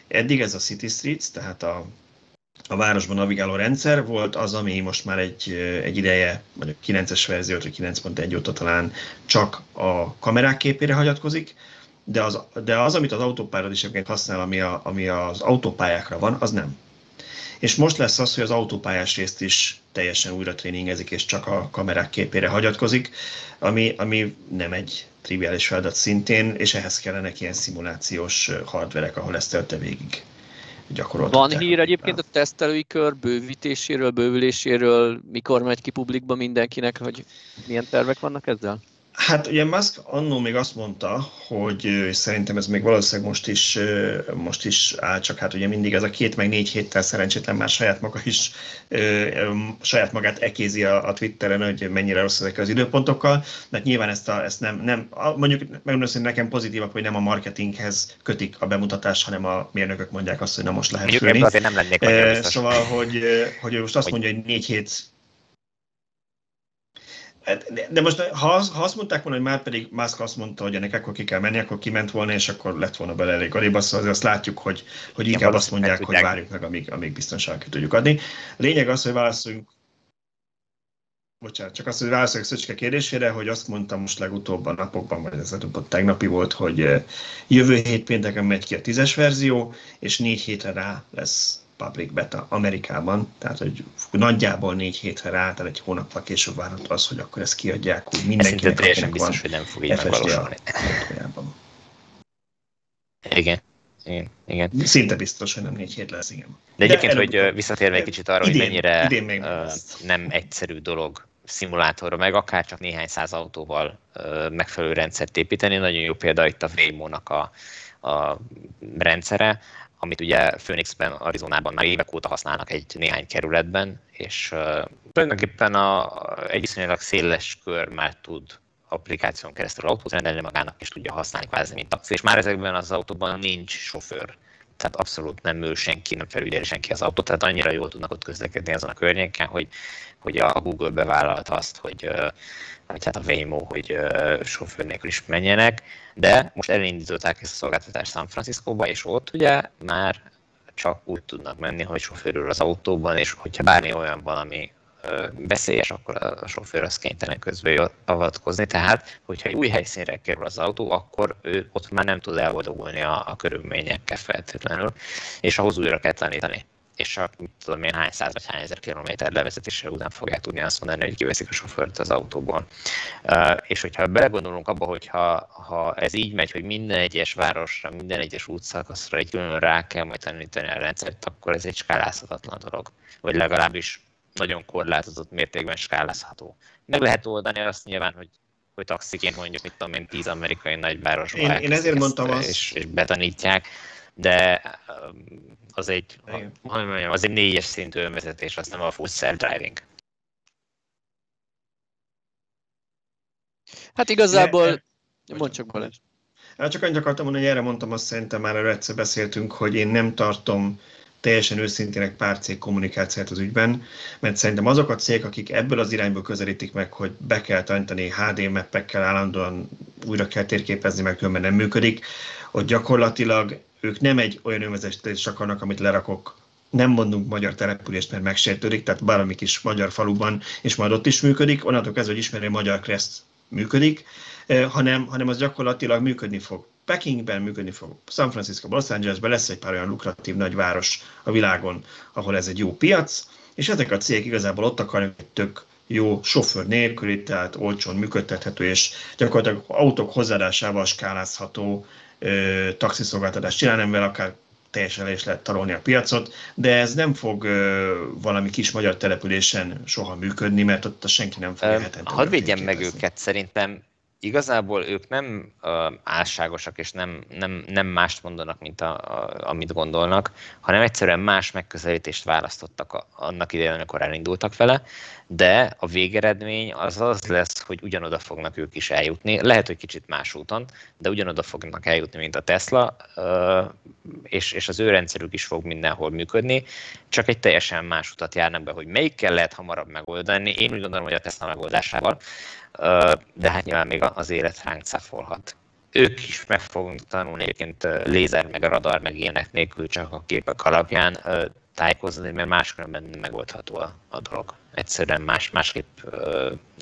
eddig ez a City Streets, tehát a, a városban navigáló rendszer volt az, ami most már egy, egy ideje, a 9-es verziót, vagy 9.1 óta talán csak a kamerák képére hagyatkozik, de az, de az amit az autópályára is használ, ami, a, ami az autópályákra van, az nem. És most lesz az, hogy az autópályás részt is teljesen újra tréningezik, és csak a kamerák képére hagyatkozik, ami, ami nem egy triviális feladat szintén, és ehhez kellene ilyen szimulációs hardverek, ahol ezt tölte végig Van hír egyébként a tesztelői kör bővítéséről, bővüléséről, mikor megy ki publikba mindenkinek, hogy milyen tervek vannak ezzel? Hát ugye Musk annó még azt mondta, hogy és szerintem ez még valószínűleg most is, most is áll, csak hát ugye mindig ez a két meg négy héttel szerencsétlen már saját maga is saját magát ekézi a, a Twitteren, hogy mennyire rossz ezek az időpontokkal, mert nyilván ezt, a, ezt nem, nem mondjuk megmondom, hogy nekem pozitívak, hogy nem a marketinghez kötik a bemutatást, hanem a mérnökök mondják azt, hogy na most lehet. Azért nem lennék Szóval, hogy, hogy most azt mondja, hogy négy hét Hát, de most, ha, ha azt mondták volna, hogy már pedig Musk azt mondta, hogy ennek akkor ki kell menni, akkor kiment volna, és akkor lett volna bele elég arébb, szóval azt látjuk, hogy, hogy inkább azt mondják, hogy várjuk meg, amíg, amíg biztonságot tudjuk adni. Lényeg az, hogy válaszoljunk Bocsánat, csak azt, hogy válaszoljak Szöcske kérdésére, hogy azt mondtam most legutóbb a napokban, vagy ez a tegnapi volt, hogy jövő hét pénteken megy ki a tízes verzió, és négy hétre rá lesz public beta Amerikában, tehát hogy nagyjából négy hétre rá, tehát egy hónappal később várható az, hogy akkor ezt kiadják úgy mindenkinek, akinek biztos, van hogy nem fog így megvalósulni. Igen. Igen, igen. Szinte biztos, hogy nem négy hét lesz, igen. De egyébként, De hogy visszatérve egy kicsit arra, idén, hogy mennyire idén még nem, nem egyszerű dolog szimulátorra, meg akár csak néhány száz autóval megfelelő rendszert építeni. Nagyon jó példa itt a Waymo-nak a, a rendszere, amit ugye Phoenixben, Arizonában már évek óta használnak egy néhány kerületben, és uh, tulajdonképpen a, egy viszonylag széles kör már tud applikáción keresztül autót rendelni magának, és tudja használni kvázi, mint taxi. És már ezekben az autóban nincs sofőr. Tehát abszolút nem ül senki, nem felügyeli senki az autót, tehát annyira jól tudnak ott közlekedni azon a környéken, hogy, hogy a Google bevállalta azt, hogy, hogy hát a Waymo, hogy sofőr nélkül is menjenek, de most elindították ezt a szolgáltatást San Franciscóba, és ott ugye már csak úgy tudnak menni, hogy sofőrül az autóban, és hogyha bármi olyan valami veszélyes, akkor a sofőr az kénytelen közben avatkozni. Tehát, hogyha egy új helyszínre kerül az autó, akkor ő ott már nem tud elboldogulni a, a körülményekkel feltétlenül, és ahhoz újra kell tanítani és csak mit tudom én hány száz vagy hány ezer kilométer levezetése után fogják tudni azt mondani, hogy kiveszik a sofőrt az autóból. És hogyha belegondolunk abba, hogy ha, ha ez így megy, hogy minden egyes városra, minden egyes útszakaszra egy külön rá kell majd tanítani a rendszert, akkor ez egy skálázhatatlan dolog. Vagy legalábbis nagyon korlátozott mértékben skálázható. Meg lehet oldani azt nyilván, hogy hogy taxiként mondjuk, mit tudom én, tíz amerikai nagyvárosban én, én ezért mondtam azt, és, és betanítják, de az egy, hogy mondjam, az egy négyes szintű önvezetés, az nem a full self-driving. Hát igazából, mondd csak Balázs. Hát csak annyit akartam mondani, hogy erre mondtam, azt szerintem már erről egyszer beszéltünk, hogy én nem tartom teljesen őszintének pár cég kommunikációt az ügyben, mert szerintem azok a cégek, akik ebből az irányból közelítik meg, hogy be kell tanítani HD mappekkel állandóan újra kell térképezni, mert különben nem működik, hogy gyakorlatilag ők nem egy olyan önvezetést akarnak, amit lerakok nem mondunk magyar települést, mert megsértődik, tehát bármi kis magyar faluban, és majd ott is működik, onnantól kezdve, hogy ismeri, magyar kreszt működik, eh, hanem, hanem az gyakorlatilag működni fog. Pekingben működni fog, San Francisco, Los Angelesben lesz egy pár olyan lukratív nagyváros a világon, ahol ez egy jó piac, és ezek a cégek igazából ott akarnak egy tök jó sofőr nélküli, tehát olcsón működtethető, és gyakorlatilag autók hozzáadásával skálázható taxiszolgáltatást csinálni, amivel akár teljesen is lehet tarolni a piacot, de ez nem fog ö, valami kis magyar településen soha működni, mert ott senki nem fogja hetente. Hadd védjem meg őket, szerintem igazából ők nem uh, álságosak, és nem, nem, nem mást mondanak, mint a, a, amit gondolnak, hanem egyszerűen más megközelítést választottak a, annak idején, amikor elindultak vele, de a végeredmény az az lesz, hogy ugyanoda fognak ők is eljutni, lehet, hogy kicsit más úton, de ugyanoda fognak eljutni, mint a Tesla, uh, és, és az ő rendszerük is fog mindenhol működni, csak egy teljesen más utat járnak be, hogy melyikkel lehet hamarabb megoldani. Én úgy gondolom, hogy a Tesla megoldásával, de hát nyilván még az élet ránk cáfolhat. Ők is meg fogunk tanulni egyébként lézer, meg a radar, meg ilyenek nélkül csak a képek alapján tájékozni, mert máskülönben nem megoldható a, a dolog. Egyszerűen más, másképp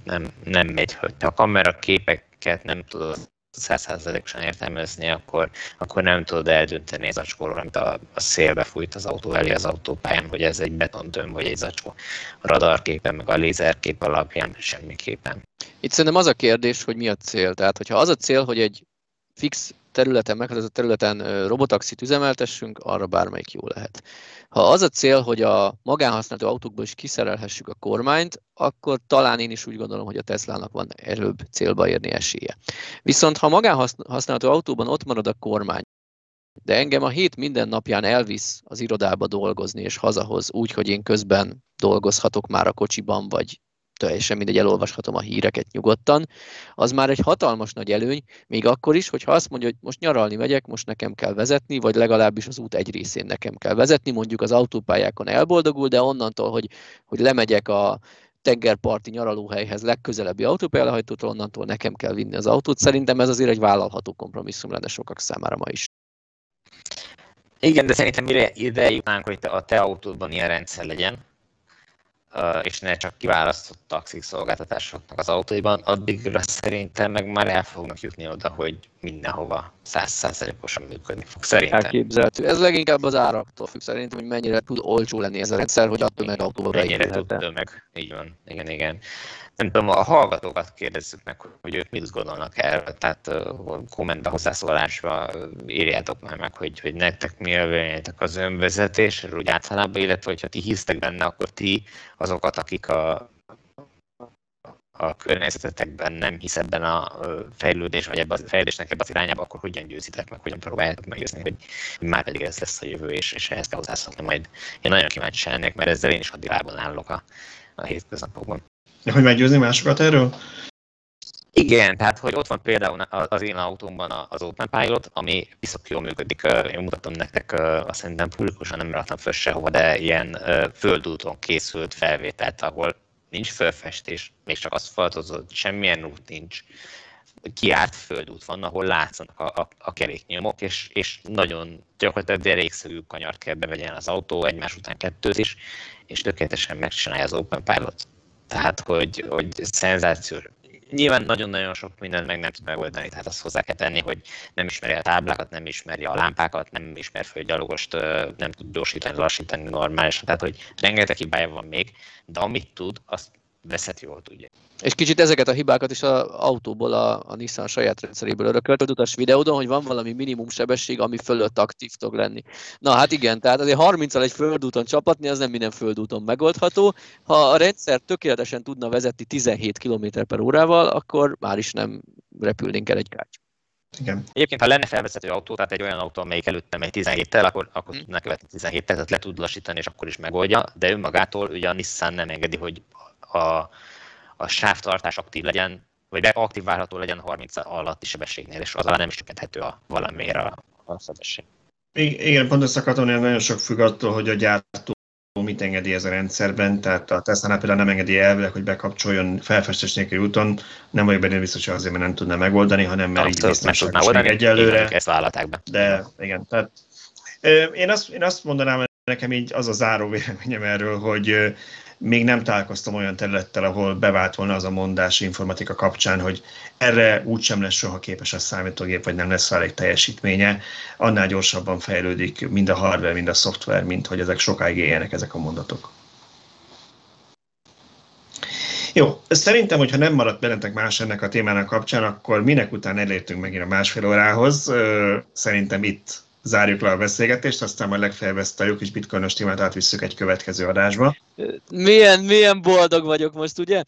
nem, nem megy, hogy a kamera képeket nem tudod százszázalékosan értelmezni, akkor, akkor nem tudod eldönteni az zacskóról, amit a, a szélbe fújt az autó elé az autópályán, hogy ez egy betontöm vagy egy zacskó. A radarképen, meg a lézerkép alapján semmiképpen. Itt szerintem az a kérdés, hogy mi a cél. Tehát, hogyha az a cél, hogy egy fix területen, meghatározott területen robotaxit üzemeltessünk, arra bármelyik jó lehet. Ha az a cél, hogy a magánhasználó autókból is kiszerelhessük a kormányt, akkor talán én is úgy gondolom, hogy a Teslának van erőbb célba érni esélye. Viszont ha magánhasználható autóban ott marad a kormány, de engem a hét minden napján elvisz az irodába dolgozni és hazahoz úgy, hogy én közben dolgozhatok már a kocsiban, vagy teljesen mindegy, elolvashatom a híreket nyugodtan, az már egy hatalmas nagy előny, még akkor is, hogyha azt mondja, hogy most nyaralni megyek, most nekem kell vezetni, vagy legalábbis az út egy részén nekem kell vezetni, mondjuk az autópályákon elboldogul, de onnantól, hogy, hogy lemegyek a tengerparti nyaralóhelyhez legközelebbi autópályalehajtótól, onnantól nekem kell vinni az autót. Szerintem ez azért egy vállalható kompromisszum lenne sokak számára ma is. Igen, de szerintem mire ide jutnánk, hogy a te autódban ilyen rendszer legyen, és ne csak kiválasztott taxik szolgáltatásoknak az autóiban, addigra szerintem meg már el fognak jutni oda, hogy mindenhova százszázalékosan működni fog. Szerintem. Elképzelhető. Ez leginkább az áraktól függ szerintem, hogy mennyire tud olcsó lenni ez a rendszer, hogy a tömegautóval Mennyire tud tömeg. Így van. Igen, igen nem tudom, a hallgatókat kérdezzük meg, hogy ők mit gondolnak erről, tehát kommentbe, hozzászólásba írjátok már meg, hogy, hogy nektek mi a az önvezetésről, úgy általában, illetve hogyha ti hisztek benne, akkor ti azokat, akik a, a környezetetekben nem hisz ebben a fejlődés, vagy ebben a fejlődésnek ebben az irányába, akkor hogyan győzitek meg, hogyan próbáljátok meggyőzni, hogy már pedig ez lesz a jövő, és, és ehhez kell hozzászólni majd. Én nagyon kíváncsi lennék, mert ezzel én is a állok a, a hétköznapokban. Hogy meggyőzni másokat erről? Igen, tehát hogy ott van például az én autómban az Open Pilot, ami viszont jól működik. Én mutatom nektek, azt szerintem publikusan nem raktam föl sehova, de ilyen földúton készült felvételt, ahol nincs fölfestés, még csak aszfaltozott, semmilyen út nincs. Kiárt földút van, ahol látszanak a, a, a keréknyomok, és, és nagyon gyakorlatilag derékszögű kanyart kell bevegyen az autó, egymás után kettőt is, és tökéletesen megcsinálja az Open Pilot tehát, hogy, hogy szenzáció. Nyilván nagyon-nagyon sok mindent meg nem tud megoldani, tehát azt hozzá kell tenni, hogy nem ismeri a táblákat, nem ismeri a lámpákat, nem ismer föl gyalogost, nem tud gyorsítani, lassítani normálisan, tehát hogy rengeteg hibája van még, de amit tud, azt veszett jól tudja. És kicsit ezeket a hibákat is az autóból, a, a Nissan saját rendszeréből örökölt, utas videódon, hogy van valami minimum sebesség, ami fölött aktív tud lenni. Na hát igen, tehát azért 30-al egy földúton csapatni, az nem minden földúton megoldható. Ha a rendszer tökéletesen tudna vezetni 17 km per órával, akkor már is nem repülnénk el egy kártya. Igen. Egyébként, ha lenne felvezető autó, tehát egy olyan autó, amelyik előtte megy 17-tel, akkor, akkor hmm. tudná követni 17-tel, tehát le tud lassítani, és akkor is megoldja, de önmagától ugye a Nissan nem engedi, hogy a, a sávtartás aktív legyen, vagy aktiválható legyen 30 alatti sebességnél, és az alá nem is csökkenthető a valamiért a, a sebesség. Igen, pont ezt akartam, hogy nagyon sok függ attól, hogy a gyártó mit engedi ez a rendszerben, tehát a Tesla például nem engedi elvileg, hogy bekapcsoljon felfestés nélküli úton, nem vagyok benne biztos, hogy azért, mert nem tudná megoldani, hanem mert így biztonságos még egyelőre. De igen, tehát én azt, én azt mondanám, hogy nekem így az a záró véleményem erről, hogy még nem találkoztam olyan területtel, ahol bevált volna az a mondás informatika kapcsán, hogy erre úgysem lesz soha képes a számítógép, vagy nem lesz elég teljesítménye. Annál gyorsabban fejlődik mind a hardware, mind a szoftver, mint hogy ezek sokáig éljenek ezek a mondatok. Jó, szerintem, hogyha nem maradt bennetek más ennek a témának kapcsán, akkor minek után elértünk megint a másfél órához. Szerintem itt zárjuk le a beszélgetést, aztán majd legfeljebb ezt a jó kis bitcoinos témát átvisszük egy következő adásba. Milyen, milyen boldog vagyok most, ugye?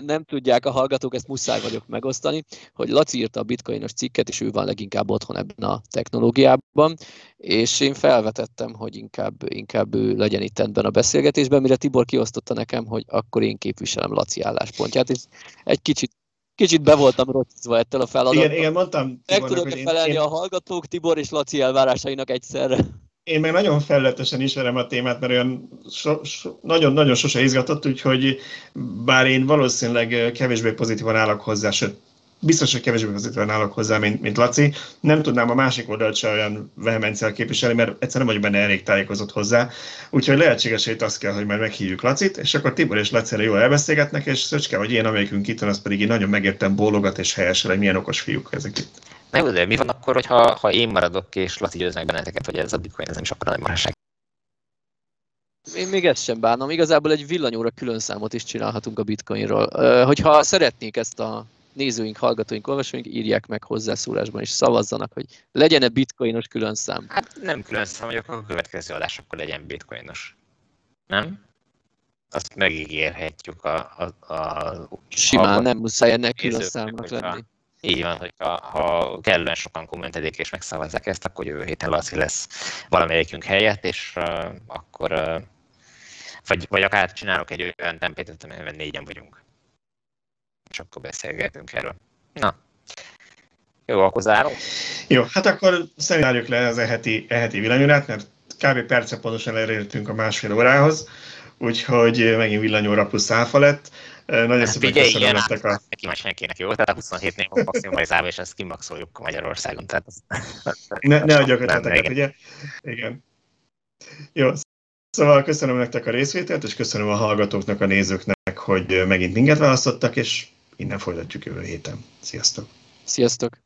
Nem tudják a hallgatók, ezt muszáj vagyok megosztani, hogy Laci írta a bitcoinos cikket, és ő van leginkább otthon ebben a technológiában, és én felvetettem, hogy inkább, inkább ő legyen itt ebben a beszélgetésben, mire Tibor kiosztotta nekem, hogy akkor én képviselem Laci álláspontját, és egy kicsit kicsit be voltam rocizva ettől a feladattól. Igen, igen, mondtam. Meg tudok-e felelni én, a hallgatók Tibor és Laci elvárásainak egyszerre? Én meg nagyon felületesen ismerem a témát, mert olyan so, so, nagyon, nagyon sose izgatott, úgyhogy bár én valószínűleg kevésbé pozitívan állok hozzá, sőt, biztos, hogy kevésbé pozitívan állok hozzá, mint, mint Laci. Nem tudnám a másik oldalt se olyan vehemenciál képviselni, mert egyszerűen nem vagyok benne elég tájékozott hozzá. Úgyhogy lehetséges, hogy azt kell, hogy majd meghívjuk Lacit, és akkor Tibor és Laci jól elbeszélgetnek, és Szöcske, vagy én, amelyikünk itt van, az pedig így nagyon megértem bólogat és helyesen, hogy milyen okos fiúk ezek itt. Nem, de mi van akkor, hogyha, ha én maradok, és Laci győz meg benneteket, hogy ez a bitcoin ez nem is akkor nagy marhaság? Én még ezt sem bánom. Igazából egy villanyóra külön számot is csinálhatunk a bitcoinról. Hogyha szeretnék ezt a nézőink, hallgatóink, olvasóink írják meg hozzászólásban, és szavazzanak, hogy legyen-e bitcoinos külön szám. Hát nem külön szám, hogy akkor a következő adás akkor legyen bitcoinos. Nem? Azt megígérhetjük a... a, a Simán, a, nem muszáj ennek külön számnak lenni. Így van, hogy ha, ha kellően sokan kommentedik és megszavazzák ezt, akkor jövő héten Laci lesz valamelyikünk helyett, és uh, akkor uh, vagy, vagy akár csinálok egy olyan tempétet, amiben négyen vagyunk és akkor beszélgetünk erről. Na, jó, akkor zárom. Jó, hát akkor szerintem le az eheti, eheti villanyórát, mert kb. perce pontosan elértünk a másfél órához. úgyhogy megint villanyóra plusz áfa lett. Nagyon hát szépen figyelj, köszönöm nektek a... Neki senkinek jó, tehát a 27 név a maximalizálva, és ezt kimaxoljuk Magyarországon. Tehát az... ne, ne adjak ötleteket, ugye? Igen. Jó, Szóval köszönöm nektek a részvételt, és köszönöm a hallgatóknak, a nézőknek, hogy megint minket választottak, és innen folytatjuk jövő héten. Sziasztok! Sziasztok!